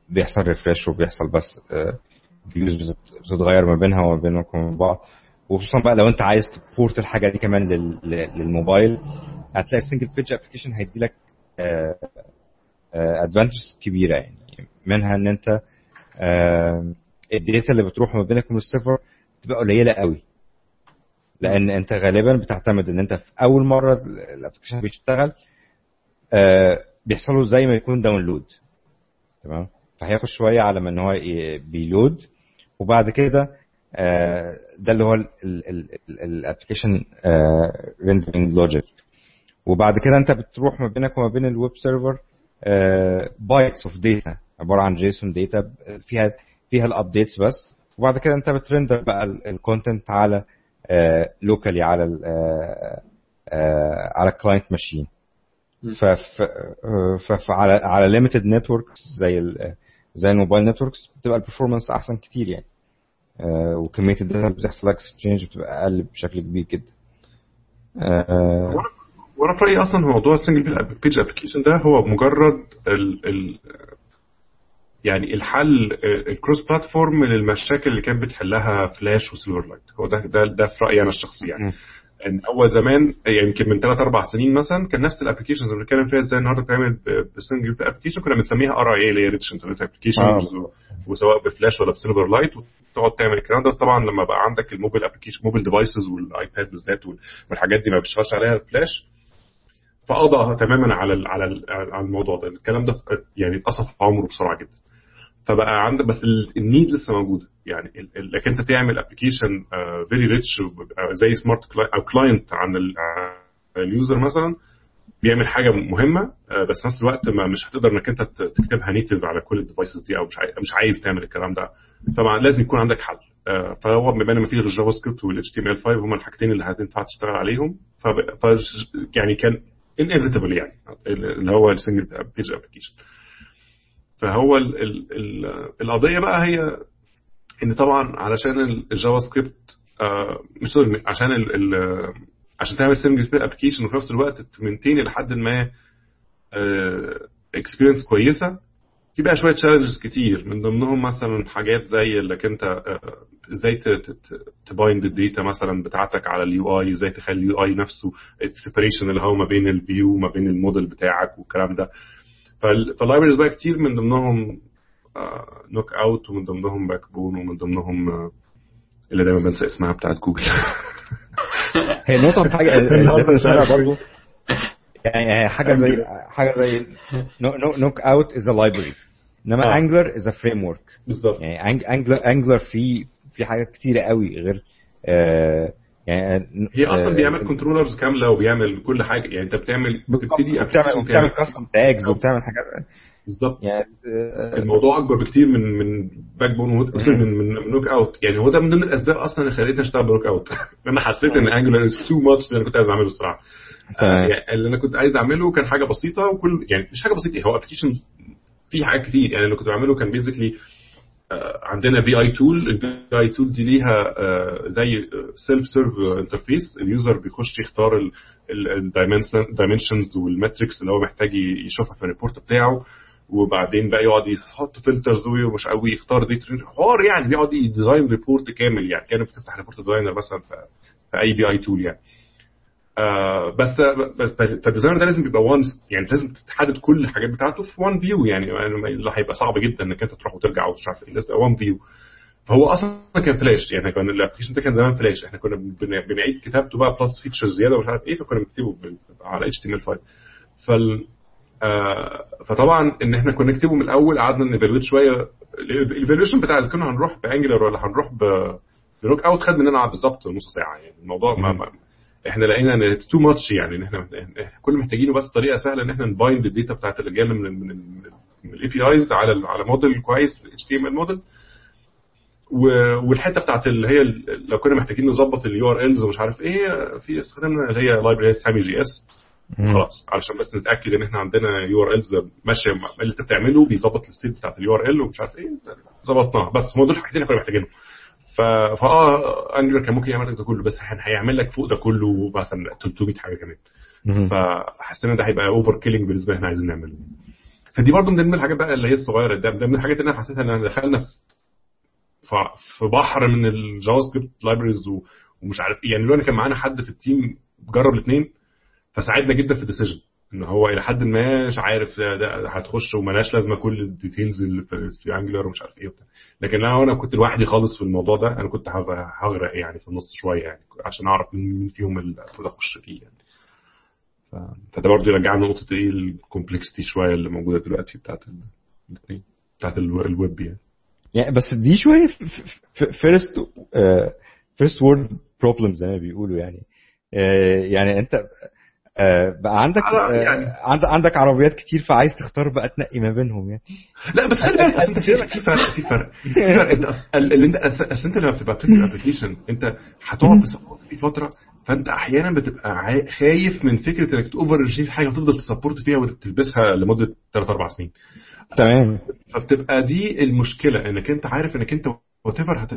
بيحصل refresh وبيحصل بس views بتتغير ما بينها وما بينكم بعض. وخصوصا بقى لو أنت عايز ت port الحاجة دي كمان للموبايل هتلاقي ال single page application هيدي لك advantages كبيرة يعني. منها إن أنت ال data اللي بتروح ما بينك وبين ال server تبقى قليلة قوي. لأن أنت غالبا بتعتمد إن أنت في أول مرة ال application بيشتغل بيحصل له زي ما يكون download تمام؟ فهياخد شوية على ما إن هو بي load وبعد كده ده اللي هو ال application rendering logic وبعد كده أنت بتروح ما بينك وما بين ال web server bytes of data عبارة عن JSON data فيها فيها ال updates بس. وبعد كده انت بت render بقى ال content على locally على ال على ال client ماشين فعلى على limited networks زي زي ال mobile networks بتبقى ال performance أحسن كتير يعني. وكمية ال data اللي بتحصل exchange بتبقى أقل بشكل كبير جدا. وأنا في رأيي أصلا موضوع ال single page application ده هو مجرد ال ال يعني الحل ال cross platform للمشاكل اللي كانت بتحلها Flash و Silverlight هو ده ده ده في رأيي أنا الشخصي يعني. إن أول زمان يعني يمكن من ثلاث أربع سنين مثلا كان نفس ال applications اللي بنتكلم فيها إزاي النهارده بتعمل ب single application كنا بنسميها RIA اللي هي rich internet applications وسواء بفلاش ولا ب Silverlight وتقعد تعمل الكلام ده. طبعا لما بقى عندك ال mobile application mobile devices وال iPad بالذات والحاجات دي ما بتشتغلش عليها فلاش فقضى تماما على على على الموضوع ده. الكلام ده يعني اتقصف عمره بسرعة جدا. فبقى عندك بس ال need لسه موجودة. يعني انك انت تعمل application very rich زي smart أو client عن ال user مثلا بيعمل حاجة مهمة بس في نفس الوقت ما مش هتقدر إنك أنت تكتبها native على كل ال devices دي أو مش عايز, تعمل الكلام ده. طبعا لازم يكون عندك حل. فهو بما إن ما فيش ال JavaScript وال HTML 5 هما الحاجتين اللي هتنفع تشتغل عليهم. ف يعني كان inevitable يعني اللي هو ال single page application فهو ال ال ال القضية بقى هي إن طبعا علشان ال JavaScript آه مش عشان ال ال عشان تعمل single application وفي نفس الوقت ت maintain لحد ما experience آه كويسة في بقى شوية challenges كتير من ضمنهم مثلا حاجات زي إنك أنت إزاي ت bind ال data مثلا بتاعتك على ال UI إزاي تخلي ال UI نفسه ال separation اللي هو ما بين ال view وما بين الموديل بتاعك والكلام ده. فال libraries بقى كتير من ضمنهم Knockout ومن ضمنهم Backbone ومن ضمنهم اللي دايما بنسى اسمها بتاعت جوجل. هي النقطه في حاجة برضه يعني حاجة زي حاجة زي Knockout is a library إنما Angular is a framework بالظبط. يعني Angular Angular في في حاجات كتيرة قوي غير آه يعني هي أصلا آه بيعمل controllers كاملة وبيعمل كل حاجة. يعني أنت بتعمل بتبتدي بتعمل بتعمل custom tags وبتعمل حاجات. بالظبط. يعني آه الموضوع أكبر بكتير من من Backbone من من Knockout يعني هو ده من ضمن الأسباب أصلا اللي خلتني أشتغل ب Knockout أنا حسيت إن Angular is too much اللي أنا كنت عايز أعمله الصراحه آه يعني اللي أنا كنت عايز أعمله كان حاجة بسيطة وكل يعني مش حاجة بسيطة هو application فيه حاجات كتير. يعني اللي كنت بعمله كان basically عندنا BI tool ال BI tool دي ليها زي self serve interface ال user بيخش يختار ال dimensions وال metrics اللي هو محتاج يشوفها في ال report بتاعه. وبعدين بقى يقعد يحط filters ومش قوي يختار دي حوار يعني بيقعد ي design report كامل يعني كانك بتفتح report designer مثلا في أي BI tool يعني. آه بس فال designer ده لازم يبقى one يعني لازم تحدد كل الحاجات بتاعته في one view يعني اللي هيبقى صعب جدا إنك أنت تروح وترجع ومش عارف إيه لازم يبقى one view فهو أصلا كان فلاش يعني كان ال application ده كان زمان فلاش إحنا كنا بن- بنعيد كتابته بقى plus features زيادة ومش عارف إيه فكنا بنكتبه على HTML 5 فال آه فطبعا إن إحنا كنا نكتبه من الأول قعدنا ن evaluate شوية. ال evaluation بتاع إذا كنا هنروح ب Angular ولا هنروح ب- ب Knockout خد مننا بالظبط نص ساعة يعني الموضوع ما, ما إحنا لقينا ان it's too much يعني. ان إحنا كل محتاجينه بس طريقة سهلة ان إحنا ن bind ال data بتاعت اللي جاية من من ال APIs على على موديل كويس HTML model والحتة بتاعت اللي هي لو كنا محتاجين نظبط ال URLs ومش عارف إيه في استخدمنا اللي هي library Sammy JS خلاص علشان بس نتأكد ان إحنا عندنا URLs ماشية اللي انت بتعمله بيظبط ال state بتاعت ال URL ومش عارف إيه. ظبطناها بس هم دول الحاجتين اللي كنا محتاجينهم. فاه Angular كان ممكن يعمل لك ده كله بس هيعمل لك فوق ده كله مثلا 300 حاجة كمان. فحسينا ده هيبقى over killing بالنسبة إحنا عايزين نعمله. فدي برضو من ضمن الحاجات بقى اللي هي الصغيرة. ده من الحاجات اللي أنا حسيتها إن إحنا دخلنا في في بحر من ال JavaScript libraries ومش عارف إيه. يعني لو أنا كان معانا حد في ال team جرب الاثنين فساعدنا جدا في ال decision. إن هو إلى حد ما مش عارف ده, ده هتخش وملاش لازمة كل ال details اللي في, Angular ومش عارف إيه وبتاع. لكن أنا وأنا كنت لوحدي خالص في الموضوع ده أنا كنت هغ- هغرق يعني في النص شوية يعني عشان أعرف مين فيهم اللي أخش فيه يعني. فده برضه يرجعنا نقطه إيه ال complexity شوية اللي موجودة دلوقتي بتاعت الاثنين بتاعت الو- الويب يعني. يعني بس دي شوية first first world problem زي ما بيقولوا يعني. آه، يعني أنت بقى عندك آه، يعني- عند- عندك عربيات كتير فعايز تختار بقى تنقي ما بينهم يعني. لا بس خلي بالك أنت في في فرق في فرق في فرق. أنت اللي أنت أصل أنت لما بتبقى بتكتب application أنت هتقعد ت support فيه فترة فأنت أحيانا بتبقى خايف من فكرة إنك ت over achieve حاجة وتفضل ت support فيها وتلبسها لمدة 3 4 سنين. تمام. فبتبقى دي المشكلة إنك أنت عارف إنك أنت whatever.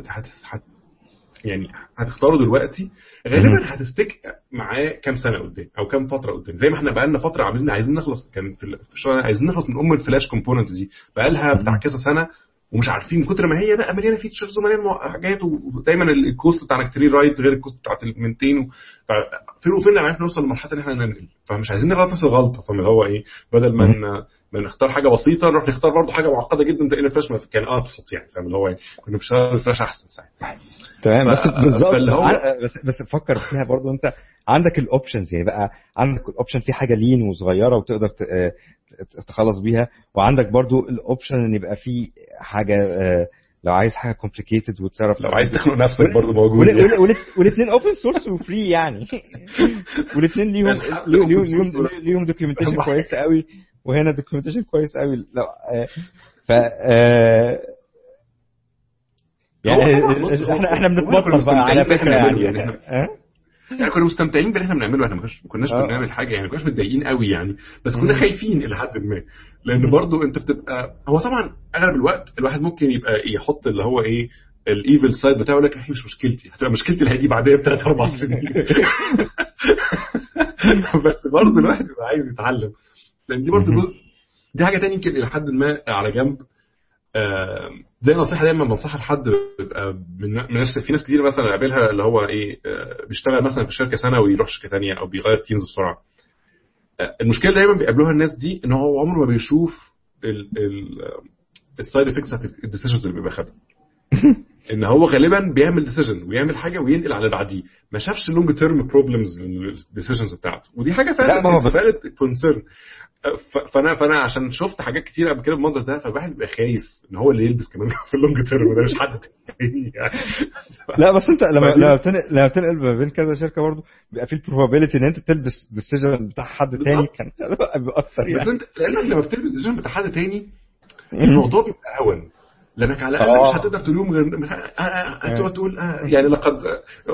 يعني هتختاره دلوقتي غالبا هت stick معاه كام سنة قدام أو كام فترة قدام. زي ما إحنا بقالنا فترة عاملين عايزين نخلص كان في عايزين نخلص من أم ال Flash component دي. بقالها بتاع كذا سنة ومش عارفين من كتر ما هي بقى مليانة features ومليانة حاجات ودايما ال- ال cost بتاع إنك ت rewrite غير ال cost بتاعت ال maintain ففين وفين عرفنا نوصل لمرحلة إن إحنا ننقل. فمش عايزين نغلط نفس الغلطة. فاهم اللي هو إيه؟ بدل ما ما نختار حاجة بسيطة نروح نختار برضه حاجة معقدة جدا تلاقينا فلاش ما كان أبسط يعني فاهم؟ اللي هو إيه كنا بنشتغل الفلاش أحسن ساعتها. تمام بس بالظبط بس بس فكر فيها برضو أنت. عندك ال options يعني بقى عندك ال option في حاجة lean وصغيرة وتقدر آه، تخلص بيها. وعندك برضو ال option إن يبقى في حاجة آه، لو عايز حاجة complicated وتصرف لو عايز تخنق نفسك برضه موجود يعني. والاثنين open source و free يعني. والاثنين ليهم الحق ليهم ليهم ليهم, documentation أهم كويس قوي. وهنا documentation كويس قوي. لو آه، ف آه، يعني إحنا إحنا بنتبطر بقى على فكرة يعني؟ يعني كنا مستمتعين باللي إحنا بنعمله. إحنا ما كناش-. بنعمل حاجة يعني ما كناش متضايقين قوي يعني. بس كنا. خايفين إلى حد ما. لأن برضو أنت بتبقى هو طبعا أغلب الوقت الواحد ممكن يبقى يحط اللي هو إيه ال evil side بتاعه يقول لك هي مش مشكلتي. هتبقى مشكلتي اللي هيجي بعدها بثلاث أربع سنين. بس برضه الواحد بيبقى عايز يتعلم. لأن دي برضه. جزء دي حاجة تانية يمكن إلى حد ما على جنب. آه، زي نصيحة دايما بنصحها لحد من ناس في ناس كتير مثلا اقابلها اللي هو إيه آه، بيشتغل مثلا في شركة سنة ويروح شركة ثانية أو بيغير teams بسرعة. آه، المشكلة دايما بيقابلوها الناس دي إن هو عمره ما بيشوف ال side effects بتاعت ال decisions اللي بيبقى خدها. إن هو غالبا بيعمل decision ويعمل حاجة وينقل على اللي بعديه. ما شافش ال long term problems ال decisions بتاعته. ودي حاجة فعلا concern فانا فأنا عشان شفت حاجات كتير قبل كده بالمنظر ده فالواحد بيبقى خايف إن هو اللي يلبس كمان في ال long term ده مش حد تاني يعني. لا بس أنت لما لما بتنقل لما بتنقل ما بين كذا شركة برضه بيبقى في ال probability إن أنت تلبس decision بتاع حد تاني. كان بيبقى أكتر بس يعني. انت لأنك لما بتلبس ديسيجن بتاع حد تاني الموضوع بيبقى أهون. لأنك على الاقل آه. مش هتقدر تلوم غير آه، آه، آه، هتقعد تقول آه، يعني لقد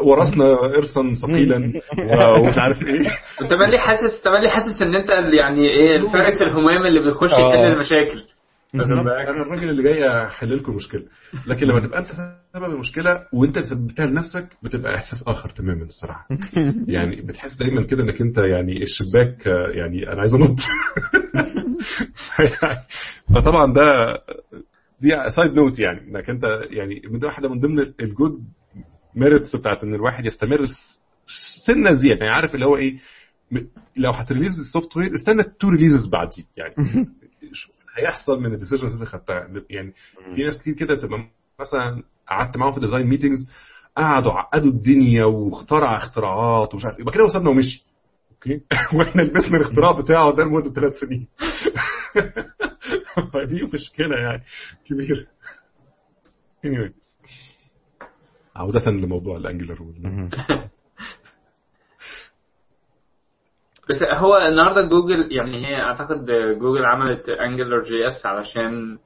ورثنا ارثا ثقيلا. ومش عارف إيه. أنت مالي حاسس أنت مالي حاسس إن أنت اللي يعني إيه الفارس الهمام اللي بيخش آه. يحل المشاكل؟ أنا الراجل اللي جاي أحل لكم المشكلة لكن لما تبقى أنت سبب المشكلة وأنت سببتها لنفسك بتبقى إحساس آخر تماما الصراحة. يعني بتحس دايما كده إنك أنت يعني الشباك آه، يعني أنا عايز أنط. فطبعا ده دي side note يعني إنك أنت يعني ده واحدة من ضمن ال good merits بتاعت إن الواحد يستمر سنة زيادة. يعني عارف اللي هو إيه؟ لو ه release ال software استنى two releases بعديه يعني شوف هيحصل من ال decisions اللي خدتها. يعني في ناس كتير كده تبقى مثلا قعدت معاهم في design meetings قعدوا عقدوا الدنيا واخترع اختراعات ومش عارف إيه. كده وصلنا ومشي. Okay. وإحنا لبسنا الاختراع بتاعه ده لمدة ثلاث سنين. فدي مشكلة يعني. كبيرة. Anyway. عودة لموضوع ال Angular وال... بس هو النهارده جوجل يعني هي أعتقد جوجل عملت Angular JS علشان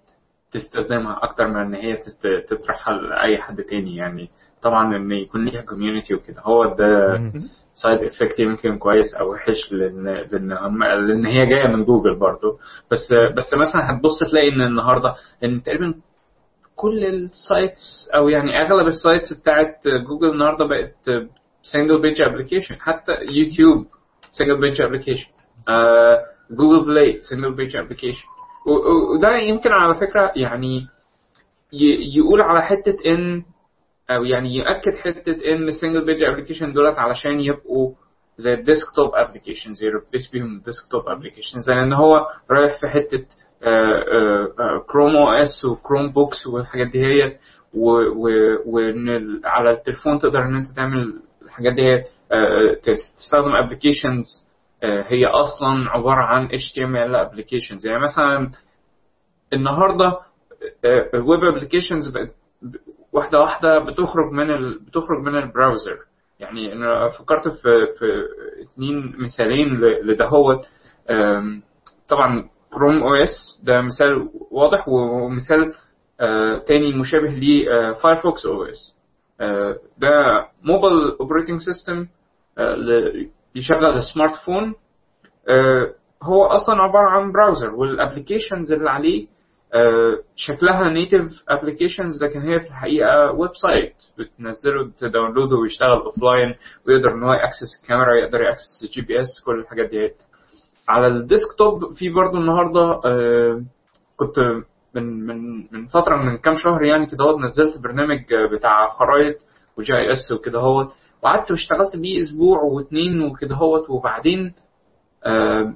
تستخدمها أكتر من إن هي تست- تطرحها لأي حد تاني يعني. طبعا إن يكون ليها community وكده. هو ده. side effect يمكن كويس أو وحش لأن لأن هم لأن هي جاية من جوجل برضو. بس بس مثلا هتبص تلاقي إن النهارده إن تقريبا كل ال sites أو يعني أغلب ال sites بتاعت جوجل النهارده بقت single page application حتى YouTube single page application Google Play single page application وده يمكن على فكرة يعني يقول على حتة إن أو يعني يؤكد حتة إن single page application دولت علشان يبقوا زي ال desktop applications ي replace بيهم ال desktop applications لأن هو رايح في حتة Chrome OS و Chromebooks والحاجات دي هي وإن على التليفون تقدر إن أنت تعمل الحاجات دي هي آه، تستخدم applications هي أصلا عبارة عن HTML applications يعني مثلا النهارده ال web applications بقت ب- واحدة واحدة بتخرج من ال... بتخرج من ال browser. يعني أنا فكرت في في اتنين مثالين لدهوت. طبعا Chrome OS ده مثال واضح ومثال تاني مشابه ليه Firefox OS ده mobile operating system يشغل ال smart phone هو أصلا عبارة عن browser وال applications اللي عليه شكلها native applications لكن هي في الحقيقة website بتنزله ت download ه ويشتغل offline ويقدر إن هو ي access الكاميرا يقدر ي access ال GPS كل الحاجات دي على ال desktop في برضه النهارده آه، كنت من من من فترة من كام شهر يعني كده نزلت برنامج آه، بتاع خرايط و GIS وكده هوت وقعدت واشتغلت بيه أسبوع واتنين وكده هوت وبعدين آه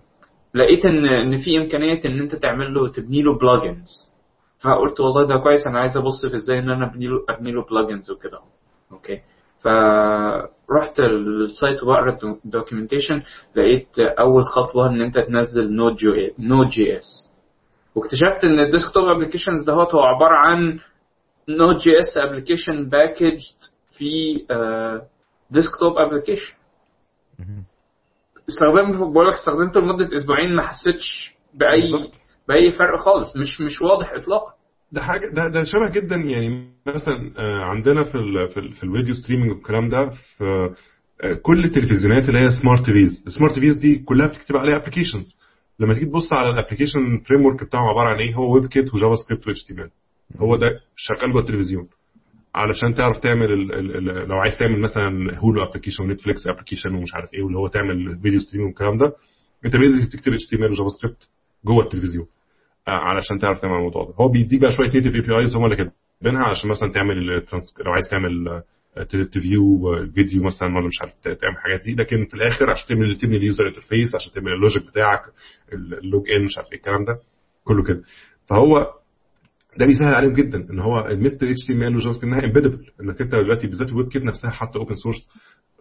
لقيت ان إن في إمكانية إن أنت تعمل له تبني له plugins فقلت والله ده كويس أنا عايز أبص في إزاي إن أنا أبني له أبني له plugins وكده. Okay. فرحت ال site وبقرأ ال documentation لقيت أول خطوة إن أنت تنزل Node Node JS واكتشفت إن ال desktop applications ده هو عبارة عن Node JS application packaged في desktop application مهم. استخدمت بقول لك استخدمته لمدة أسبوعين ما حسيتش باي. بأي فرق خالص مش مش واضح اطلاقا ده حاجة ده ده شبه جدا يعني مثلا آه، عندنا في ال في, ال في ال video streaming والكلام ده في آه، كل التلفزيونات اللي هي smart TVs ال smart TVs دي كلها بتكتب عليها applications لما تيجي تبص على ال application framework بتاعه عبارة عن إيه هو WebKit و JavaScript و HT هو ده شغال جوه التلفزيون علشان تعرف تعمل ال ال ال لو عايز تعمل مثلا Hulu application و Netflix application ومش عارف إيه واللي هو تعمل video streaming والكلام ده أنت basic بتكتب HTML و JavaScript جوه التلفزيون آه، علشان تعرف تعمل الموضوع ده. هو بيديك بقى شوية native APIs هم اللي كاتبينها علشان مثلا تعمل لو عايز تعمل ت view video مثلا ولا مش عارف تعمل الحاجات دي. لكن في الآخر عشان تعمل تبني ال user interface عشان تعمل ال logic بتاعك ال login مش عارف إيه الكلام ده كله كده. فهو ده بيسهل عليهم جدا إن هو ال method HTML و JavaScript إنها embeddable إنك أنت دلوقتي بالذات ال WebKit نفسها حتى open source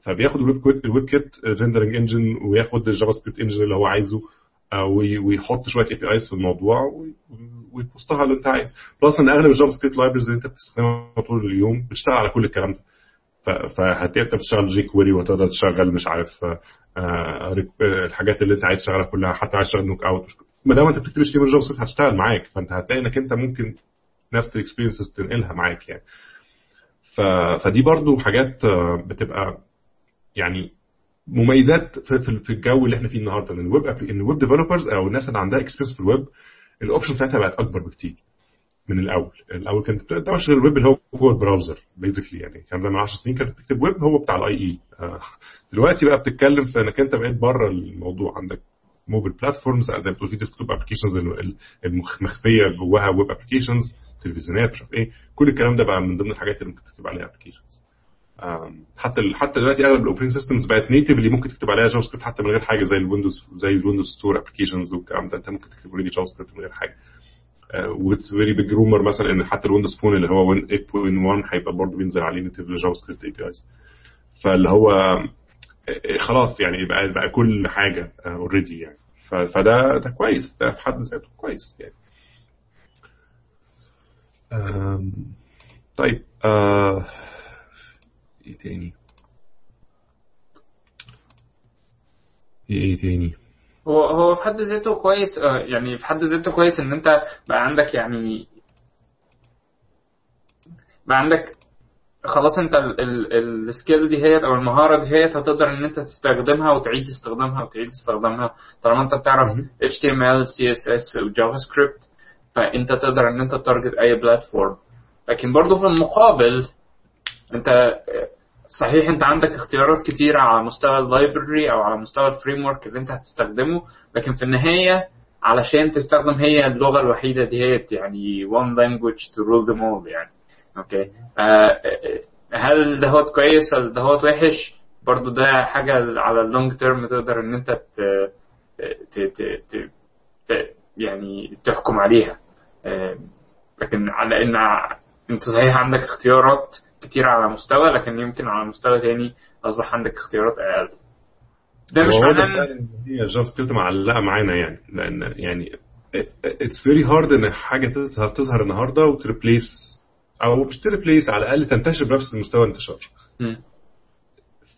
فبياخد ال WebKit rendering engine وياخد ال JavaScript engine اللي هو عايزه آه، وي- ويحط شوية APIs في الموضوع وي- وي host ها اللي أنت عايز. plus إن أغلب ال JavaScript libraries اللي أنت بتستخدمها طول اليوم بتشتغل على كل الكلام ده. فهتقدر تشتغل jQuery وتقدر تشغل مش عارف آه، آه، الحاجات اللي أنت عايز تشتغلها كلها حتى عايز تشتغل Knockout ما دام انت بتكتب اتش تي ام ال جافا سكريبت هتشتغل معاك فانت هتلاقي انك انت ممكن نفس ال experiences تنقلها معاك يعني. ف... فدي برضو حاجات آه، بتبقى يعني مميزات في, في, الجو اللي إحنا فيه النهارده. إن الويب إن ال web developers أو الناس اللي عندها experience في ال web ال options بتاعتها بقت أكبر بكتير من الأول. الأول كانت بتبقى تشغل الويب اللي هو جوه ال browser basically يعني. كان زمان 10 سنين كانت بتكتب ويب هو بتاع ال IE دلوقتي بقى بتتكلم في إنك أنت بقيت بره الموضوع. عندك mobile platforms زي ما بتقول في desktop applications المخفيه جواها web applications تلفزيونات مش عارف إيه. كل الكلام ده بقى من ضمن الحاجات اللي ممكن تكتب عليها applications حتى حتى دلوقتي اغلب ال operating systems بقت native اللي ممكن تكتب عليها JavaScript حتى من غير حاجة زي ال Windows زي ال Windows Store applications والكلام ده. انت ممكن تكتب already JavaScript من غير حاجة. what's very big rumor مثلا إن حتى ال Windows Phone اللي هو 8.1 هيبقى برضه بينزل عليه native JavaScript APIs فاللي هو آه، خلاص يعني بقى بقى كل حاجة already يعني. ف- فده ده كويس. ده في حد ذاته كويس يعني. طيب آه، إيه تاني؟ إيه تاني؟ هو هو في حد ذاته كويس آه، يعني في حد ذاته كويس إن أنت بقى عندك يعني بقى عندك خلاص انت السكيل دي هي أو المهارة دي هي هتقدر ان انت تستخدمها وتعيد استخدامها وتعيد استخدامها. طالما انت بتعرف. HTML CSS و JavaScript فانت تقدر ان انت target أي platform. لكن برضه في المقابل انت صحيح انت عندك اختيارات كتيرة على مستوى ال library أو على مستوى ال framework اللي انت هتستخدمه لكن في النهاية علشان تستخدم هي اللغة الوحيدة دي هي يعني one language to rule them all يعني. okay. آه هل دهوت كويس ولا دهوت وحش برضو ده حاجة على ال long term تقدر إن أنت ت... ت... ت... ت... يعني تحكم عليها. آه، لكن على إن أنت صحيح عندك اختيارات كتير على مستوى لكن يمكن على مستوى تاني أصبح عندك اختيارات أقل. ده مش معناه إن هي JavaScript معلقه معانا يعني. لأن يعني it's very hard إن حاجة تظهر تظهر النهارده وت replace أو مش ت replace على الأقل تنتشر بنفس المستوى الانتشار.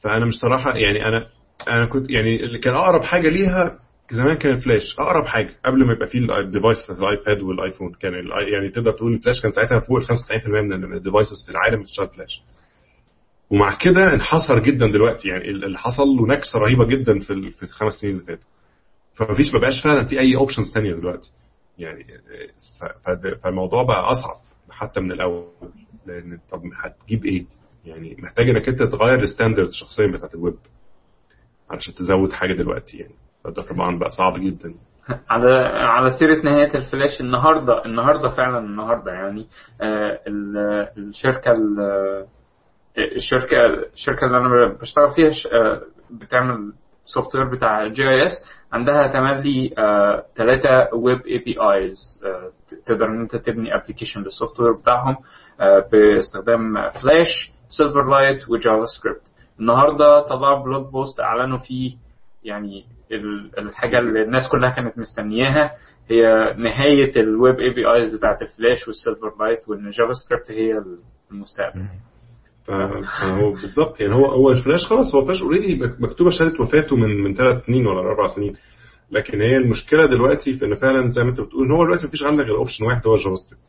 فأنا مش صراحة يعني أنا أنا كنت يعني اللي كان أقرب حاجة ليها زمان كان الفلاش. أقرب حاجة قبل ما يبقى فيه ال devices في ال iPad وال iPhone كان يعني تقدر تقول الفلاش كان ساعتها فوق ال 95% من ال devices في العالم بتشتغل فلاش. ومع كده انحصر جدا دلوقتي. يعني اللي حصل له نكسة رهيبة جدا في في الخمس سنين اللي فاتوا. فمفيش ما بقاش فعلا في أي options ثانية دلوقتي. يعني فالموضوع بقى أصعب. حتى من الأول لأن طب هتجيب إيه؟ يعني محتاج إنك أنت تغير ال standards الشخصيه بتاعت الويب علشان تزود حاجة دلوقتي يعني فده طبعا بقى صعب جدا على على سيرة نهاية الفلاش النهاردة النهاردة فعلا النهاردة يعني آه، ال- الشركة ال- الشركة الشركة اللي أنا بشتغل فيها آه، بتعمل software بتاع GIS عندها تملي ثلاثة web APIs تقدر إن أنت تبني application لل software بتاعهم آه، باستخدام Flash Silverlight و JavaScript النهارده طلعوا blog post أعلنوا فيه يعني ال- الحاجة اللي الناس كلها كانت مستنياها هي نهاية ال web APIs بتاعت ال Flash وال Silverlight وإن JavaScript هي المستقبل. فهو بالظبط يعني هو هو الفلاش خلاص هو ال Flash already مكتوبة شهادة وفاته من من ثلاث سنين ولا أربع سنين. لكن هي المشكلة دلوقتي في إن فعلا زي ما أنت بتقول إن هو دلوقتي مفيش عندك غير option واحد هو ال JavaScript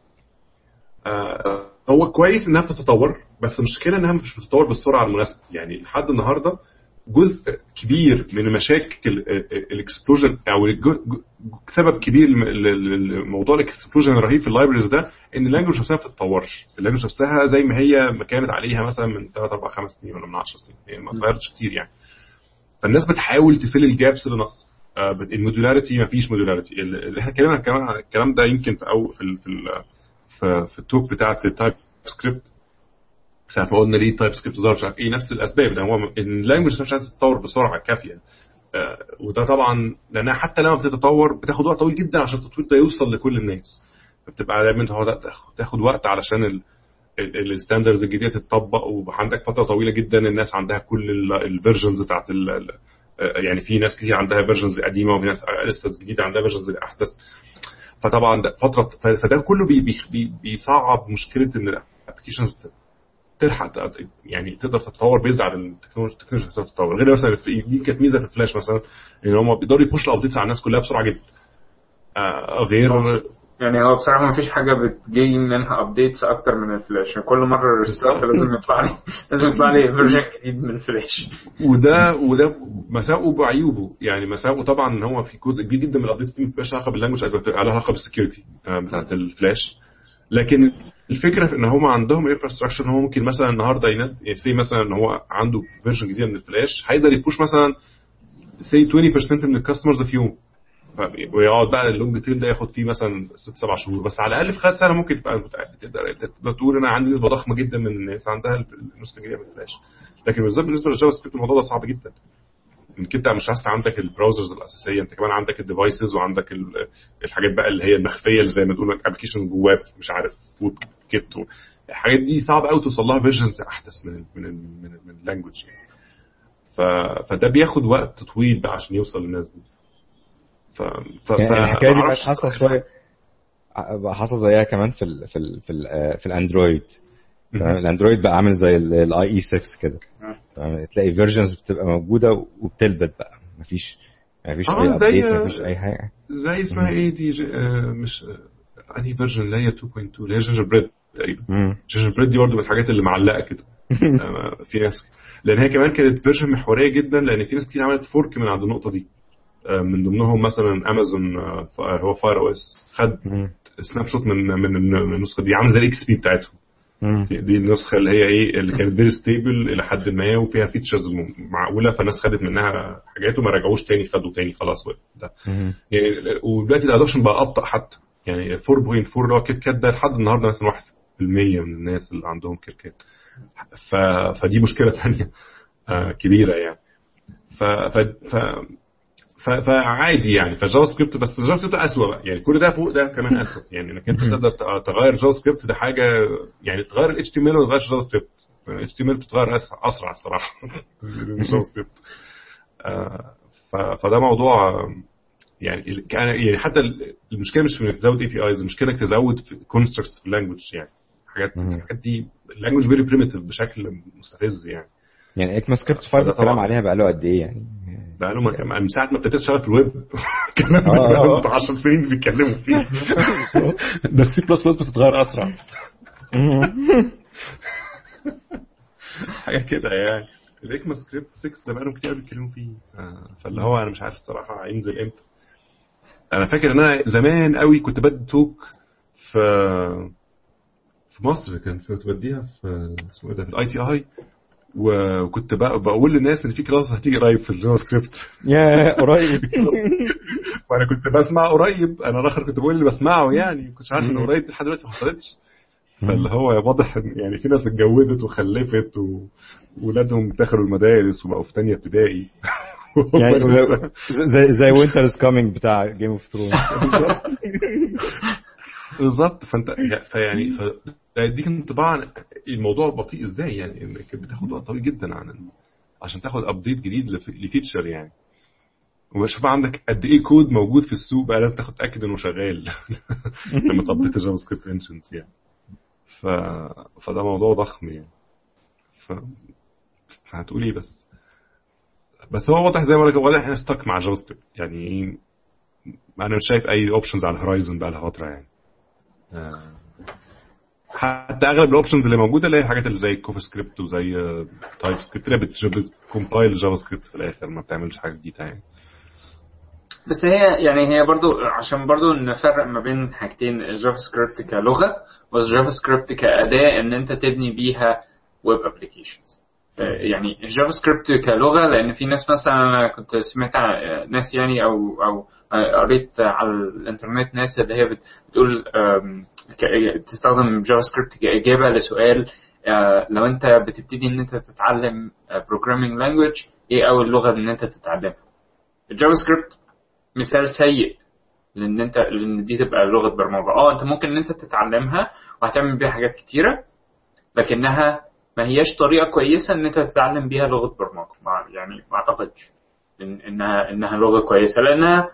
آه هو كويس إنها بتتطور بس المشكلة إنها مش بتتطور بالسرعة المناسبة. يعني لحد النهارده جزء كبير من مشاكل ال explosion أو سبب كبير لموضوع ال explosion الرهيب في ال libraries ده إن ال language نفسها ما بتتطورش. ال language نفسها زي ما هي ما كانت عليها مثلا من 3 4 5 سنين ولا من 10 سنين. يعني ما اتغيرتش كتير يعني. فالناس بتحاول ت fill ال gaps اللي ناقصه آه، ال modularity ما فيش modularity اللي إحنا اتكلمنا الكلام ده يمكن في أو في ال في ال في, في ال talk بتاعت ال TypeScript. ساعة ما قلنا ليه TypeScript ظهر مش عارف إيه نفس الأسباب. ده هو ال language مش عايز تتطور بسرعة كافية. آه، وده طبعا لأنها حتى لما بتتطور بتاخد وقت طويل جدا عشان التطوير ده يوصل لكل الناس. فبتبقى دايما تاخد- وقت علشان ال standards الجديدة تتطبق. وعندك فترة طويلة جدا الناس عندها كل ال versions بتاعت آه، يعني في ناس كتير عندها versions قديمة وفي ناس لسه جديدة عندها versions أحدث. فطبعا فترة فده كله بي بي بي بيصعب مشكلة إن ال applications تلحق يعني تقدر تتطور based على التكنولوجيا التكنولوجيا تتطور. غير مثلا في دي كانت ميزة في الفلاش مثلا إن هم بيقدروا ي push وا ال updates على الناس كلها بسرعة جدا. آه غير يعني هو بصراحة ما فيش حاجة بتجي منها updates أكتر من الفلاش يعني كل مرة restart لازم يطلع لي لازم يطلع لي version جديد من الفلاش وده وده مساوئه بعيوبه يعني مساوئه طبعا إن هو في جزء كبير جدا من ال updates دي ما بتبقاش علاقة بال language لها علاقة بال security آه، بتاعت الفلاش لكن الفكرة في إن هم عندهم infrastructure إن هو ممكن مثلا النهارده يناد سي مثلا إن هو عنده version جديدة من الفلاش هيقدر ي push مثلا سي 20% من ال customers في يوم. ويقعد بقى ال long tail ده ياخد فيه مثلا ست سبع شهور. بس على الأقل في خلال سنة ممكن تبقى تقدر تقول أنا عندي نسبة ضخمة جدا من الناس عندها النسخة الجديدة من الفلاش. لكن بالذات بالنسبة لل JavaScript الموضوع ده صعب جدا. انك انت مش بس عندك ال browsers الأساسية أنت كمان عندك ال devices وعندك ال- الحاجات بقى اللي هي المخفية اللي زي ما تقول لك application جواه مش عارف WebKit الحاجات دي صعب قوي توصل لها versions أحدث من ال من ال من, ال من ال language يعني. ف... فده بياخد وقت طويل بقى عشان يوصل للناس دي. ف... ف... يعني الحكاية دي بقت حاصلة شوية حاصلة زيها كمان في ال في ال في, ال في ال Android. تمام؟ ال Android بقى عامل زي ال IE 6 كده. آه. تلاقي versions بتبقى موجودة وبتلبت بقى. مفيش مفيش آه، أي زي- مفيش أي حاجة. زي اسمها إيه دي ج... آه مش آه أنهي version اللي هي 2.2 اللي هي Gingerbread تقريبا. Gingerbread دي برضه من الحاجات اللي معلقة كده. آه، في ناس لأن هي كمان كانت version محوريه جدا لأن في ناس كتير عملت fork من عند النقطة دي. آه، من ضمنهم مثلا امازون هو Fire OS خد. snapshot من من النسخة دي عامله زي ال XP بتاعتهم. مم. دي النسخة اللي هي إيه اللي كانت very stable إلى حد ما وفيها features معقولة فالناس خدت منها حاجات وما رجعوش تاني خدوا تاني خلاص ده. يعني ودلوقتي ال adoption بقى أبطأ حتى يعني 4.4 اللي هو KitKat ده لحد النهارده مثلا 1% من الناس اللي عندهم KitKat ف... فدي مشكلة ثانية آه كبيرة يعني ف... ف... ف... فعادي يعني ف JavaScript بس JavaScript اسوء بقى. يعني كل ده فوق ده كمان اسوء يعني إنك أنت تقدر ت- تغير JavaScript ده حاجة يعني تغير ال HTML وما تغيرش JavaScript ال HTML بتتغير أسرع, أسرع الصراحة من JavaScript آه، ف- فده موضوع آه، يعني ال- كان- يعني حتى ال- المشكلة مش في إنك تزود APIs المشكلة إنك تزود في constructs في ال language يعني. حاجات. الحاجات دي ال language very primitive بشكل مستفز يعني. يعني ECMAScript 5 ده الكلام طبعاً. عليها بقى له قد إيه يعني؟ بقى له من من ساعة ما ابتديت أشتغل في الويب الكلام آه، آه. ده بتاع 10 سنين بيتكلموا فيه. ده السي بلس بلس بتتغير أسرع. حاجة كده يعني. ال ECMAScript 6 ده بقالهم كتير بيتكلموا فيه. آه، فاللي هو أنا مش عارف الصراحة هينزل إمتى. أنا فاكر إن أنا زمان قوي كنت بدي talk في في مصر كان في- كنت بديها في اسمه إيه ده؟ في ال ITI وكنت بق- بقول للناس إن في class هتيجي قريب في ال JavaScript. يا قريب. وأنا كنت بسمع قريب. أنا الآخر كنت بقول اللي بسمعه يعني ما كنتش عارف ان. قريب لحد دلوقتي ما حصلتش فاللي هو واضح يعني في ناس اتجوزت وخلفت وولادهم دخلوا المدارس وبقوا في تانية ابتدائي. يعني زي زي winter is coming بتاع Game of Thrones بالظبط. فانت فيعني فيديك انطباع عن الموضوع بطيء إزاي يعني انك بتاخد وقت طويل جدا عن عشان تاخد update جديد لف- ل feature يعني. وشوف عندك قد إيه كود موجود في السوق بقى لازم تاخد تاكد إنه شغال. لما ت update ال JavaScript engines يعني. ف... فده موضوع ضخم يعني. ف هتقول إيه بس. بس هو واضح زي ما بقول لك واضح إحنا stuck مع JavaScript. يعني إيه أنا مش شايف أي options على ال horizon بقى لها فتره يعني. حتى أغلب ال options اللي موجودة اللي هي الحاجات اللي زي CoffeeScript وزي TypeScript اللي بت compile JavaScript في الآخر ما بتعملش حاجة جديدة يعني. بس هي يعني هي برضو عشان برضو نفرق ما بين حاجتين ال JavaScript كلغة وال JavaScript كأداة إن أنت تبني بيها web applications يعني ال JavaScript كلغة لأن في ناس مثلا أنا كنت سمعت عن ناس يعني أو أو قريت على الإنترنت ناس اللي هي بت- بتقول تستخدم JavaScript كإجابة لسؤال آه، لو أنت بتبتدي إن أنت تتعلم programming language إيه أول لغة إن أنت تتعلمها؟ ال JavaScript مثال سيء لإن أنت لإن دي تبقى لغة برمجة. آه أنت ممكن إن أنت تتعلمها وهتعمل بيها حاجات كتيرة لكنها ما هياش طريقة كويسة إن أنت تتعلم بيها لغة برمجة. ما يعني ما أعتقدش إن انها إنها لغة كويسة. لأنها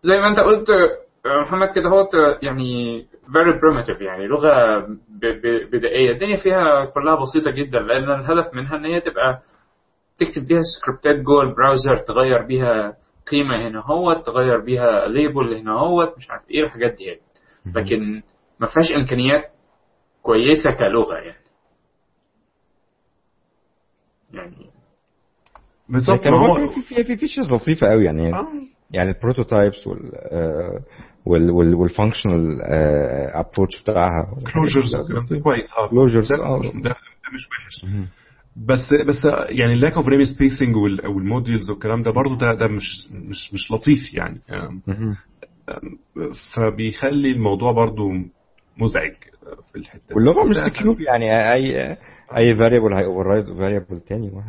زي ما أنت قلت آه، محمد كده هو يعني very primitive يعني لغة بدائية. الدنيا فيها كلها بسيطة جدا لأن الهدف منها إن هي تبقى تكتب بيها سكريبتات جوه البراوزر تغير بيها قيمة هنا هو تغير بيها label هنا هو مش عارف إيه الحاجات دي يعني. لكن ما فيهاش إمكانيات كويسة كلغة يعني. يعني بالظبط هو في في في features لطيفة قوي يعني آه. يعني ال prototypes وال وال وال وال functional approach بتاعها closures كويس آه ده آه. مش- ده مش وحش. بس بس يعني ال lack of namespacing وال modules والكلام ده برضه ده ده مش مش مش لطيف يعني. فبيخلي الموضوع برضه مزعج في الحتة دي. واللغة مش secure يعني اي أي variable هي override variable تاني ما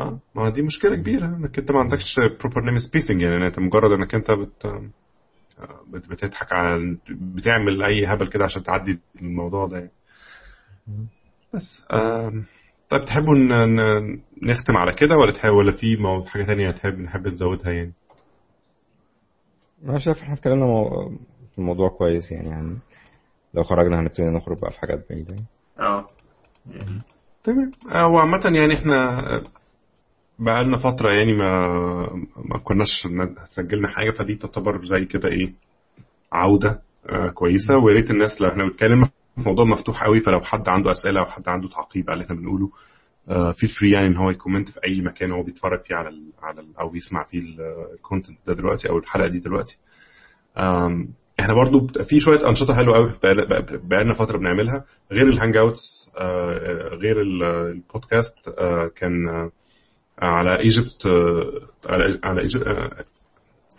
آه ما دي مشكلة كبيرة إنك أنت ما عندكش proper namespacing يعني انت مجرد إنك أنت بت آه، بت- بتضحك على بتعمل أي هبل كده عشان تعدي الموضوع ده يعني. بس آم، طيب تحبوا ن- نختم على كده ولا تحب ولا في مو- حاجة تانية تحب نحب نزودها يعني أنا شايف إحنا اتكلمنا مو- في الموضوع كويس يعني يعني لو خرجنا هنبتدي نخرج بقى في حاجات بعيدة يعني. آه تمام. آه، وعامة يعني إحنا بقالنا فترة يعني ما ما كناش سجلنا حاجة فدي تعتبر زي كده إيه عودة آه، كويسة. ويا ريت الناس لو إحنا بنتكلم في موضوع مفتوح قوي فلو حد عنده أسئلة أو حد عنده تعقيب على اللي إحنا بنقوله فيل فري يعني إن هو ي comment في أي مكان هو بيتفرج فيه على ال على ال أو بيسمع فيه ال content ده دلوقتي أو الحلقة دي دلوقتي. إحنا برضو في شوية أنشطة حلوة قوي بقالنا فترة بنعملها. غير ال hangouts غير ال- البودكاست آه، كان آه، على Egypt على على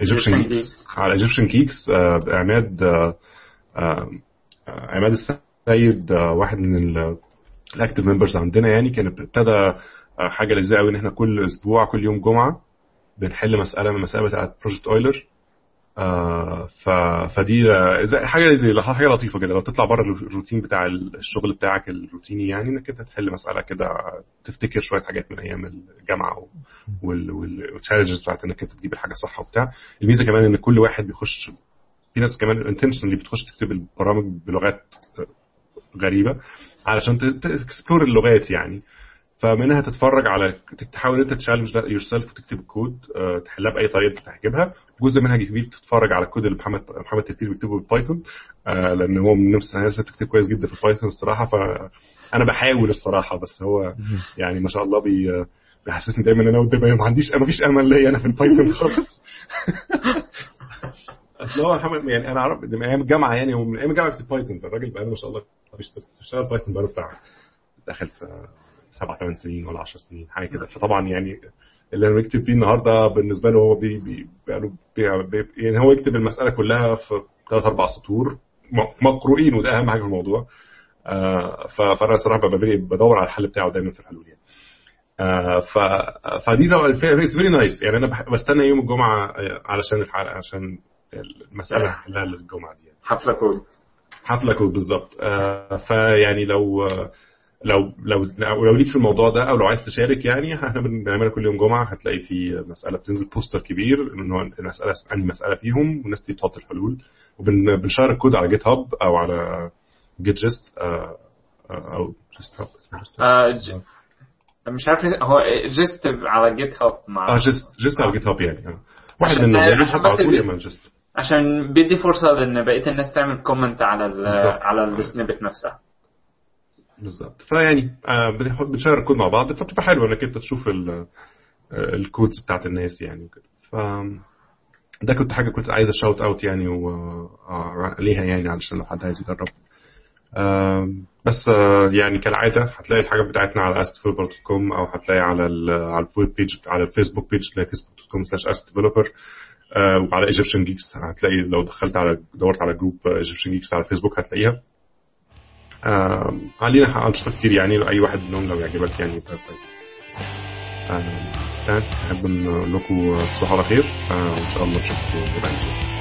ايجيبشن كيكس على ايجيبشن كيكس عماد آه، آه، آه، عماد السيد آه، واحد من ال active members عندنا يعني. كان ابتدى آه، حاجة لذيذة قوي إن إحنا كل أسبوع كل يوم جمعة بنحل مسألة من المسائل بتاعت Project Euler آه ف... فدي حاجة زي حاجة لطيفة كده. لو تطلع بره الروتين بتاع الشغل بتاعك الروتيني يعني إنك أنت تحل مسألة كده تفتكر شوية حاجات من أيام الجامعة وال challenges بتاعت إنك أنت تجيب الحاجة صح وبتاع. الميزة كمان إن كل واحد بيخش في ناس كمان intentionally بتخش تكتب البرامج بلغات غريبة علشان ت explore اللغات يعني. فمنها تتفرج على تحاول إنت challenge yourself وتكتب الكود آه، تحلها بأي طريقة انت تعجبها. جزء منها كبير تتفرج على الكود اللي محمد محمد تكتير بيكتبه بال Python آه، لأن هو من نفس الناس بتكتب كويس جدا في ال Python الصراحة. فانا بحاول الصراحة بس هو يعني ما شاء الله بي بيحسسني دايما إن أنا قدام ما عنديش ما فيش أمل ليا أنا في ال Python خالص. أصل هو محمد يعني أنا عارف من أيام الجامعة يعني هو من أيام الجامعة كنت Python فالراجل بقى ما شاء الله بيشتغل Python بقاله بتاع داخل في سبع ثمان سنين ولا 10 سنين حاجة كده. فطبعا يعني اللي أنا بكتب فيه النهارده بالنسبة له هو بي بي بي بي يعني هو يكتب المسألة كلها في ثلاث أربع سطور مقروئين وده أهم حاجة في الموضوع. آه فأنا صراحة بدور على الحل بتاعه دايما في الحلول يعني. آه ف فدي طبعا it's very nice يعني أنا بستنى يوم الجمعة آه، علشان عشان المسألة هحلها للجمعة دي يعني. حفلة كود حفلة كود بالظبط. آه فيعني لو آه، لو لو لو ليك في الموضوع ده أو لو عايز تشارك يعني إحنا بنعملها كل يوم جمعة هتلاقي في مسألة بتنزل poster كبير إن هو المسألة أنهي مسألة فيهم والناس دي بتحط الحلول وبنشير الكود على GitHub أو على Git Gist أو GistHub اسمه GistHub آه. مش عارف هو Gist على GitHub مع آه Gist Gist على GitHub يعني آه. واحد Git عشان بس Gist عشان بيدي فرصة لأن بقية الناس تعمل comment على ال. على ال snippet نفسها بالظبط فيعني آه بنشير الكود مع بعض. فبتبقى حلوة إنك أنت تشوف آه، ال codes بتاعت الناس يعني وكده. ف ده كنت حاجة كنت عايز أ shout out يعني و آه، ليها يعني علشان لو حد عايز يجرب. بس يعني كالعادة هتلاقي الحاجات بتاعتنا على astdeveloper.com أو هتلاقي على على ال web page على ال Facebook page اللي هي facebook.com slash astdeveloper. آه، وعلى Egyptian Geeks هتلاقي لو دخلت على دورت على group Egyptian Geeks على فيسبوك هتلاقيها. علينا أنشطة كتير يعني أي واحد منهم لو يعجبك يعني يبقى كويس. تمام. نحب نقول لكم تصبحوا على خير. آه، وإن شاء الله نشوفكم قريب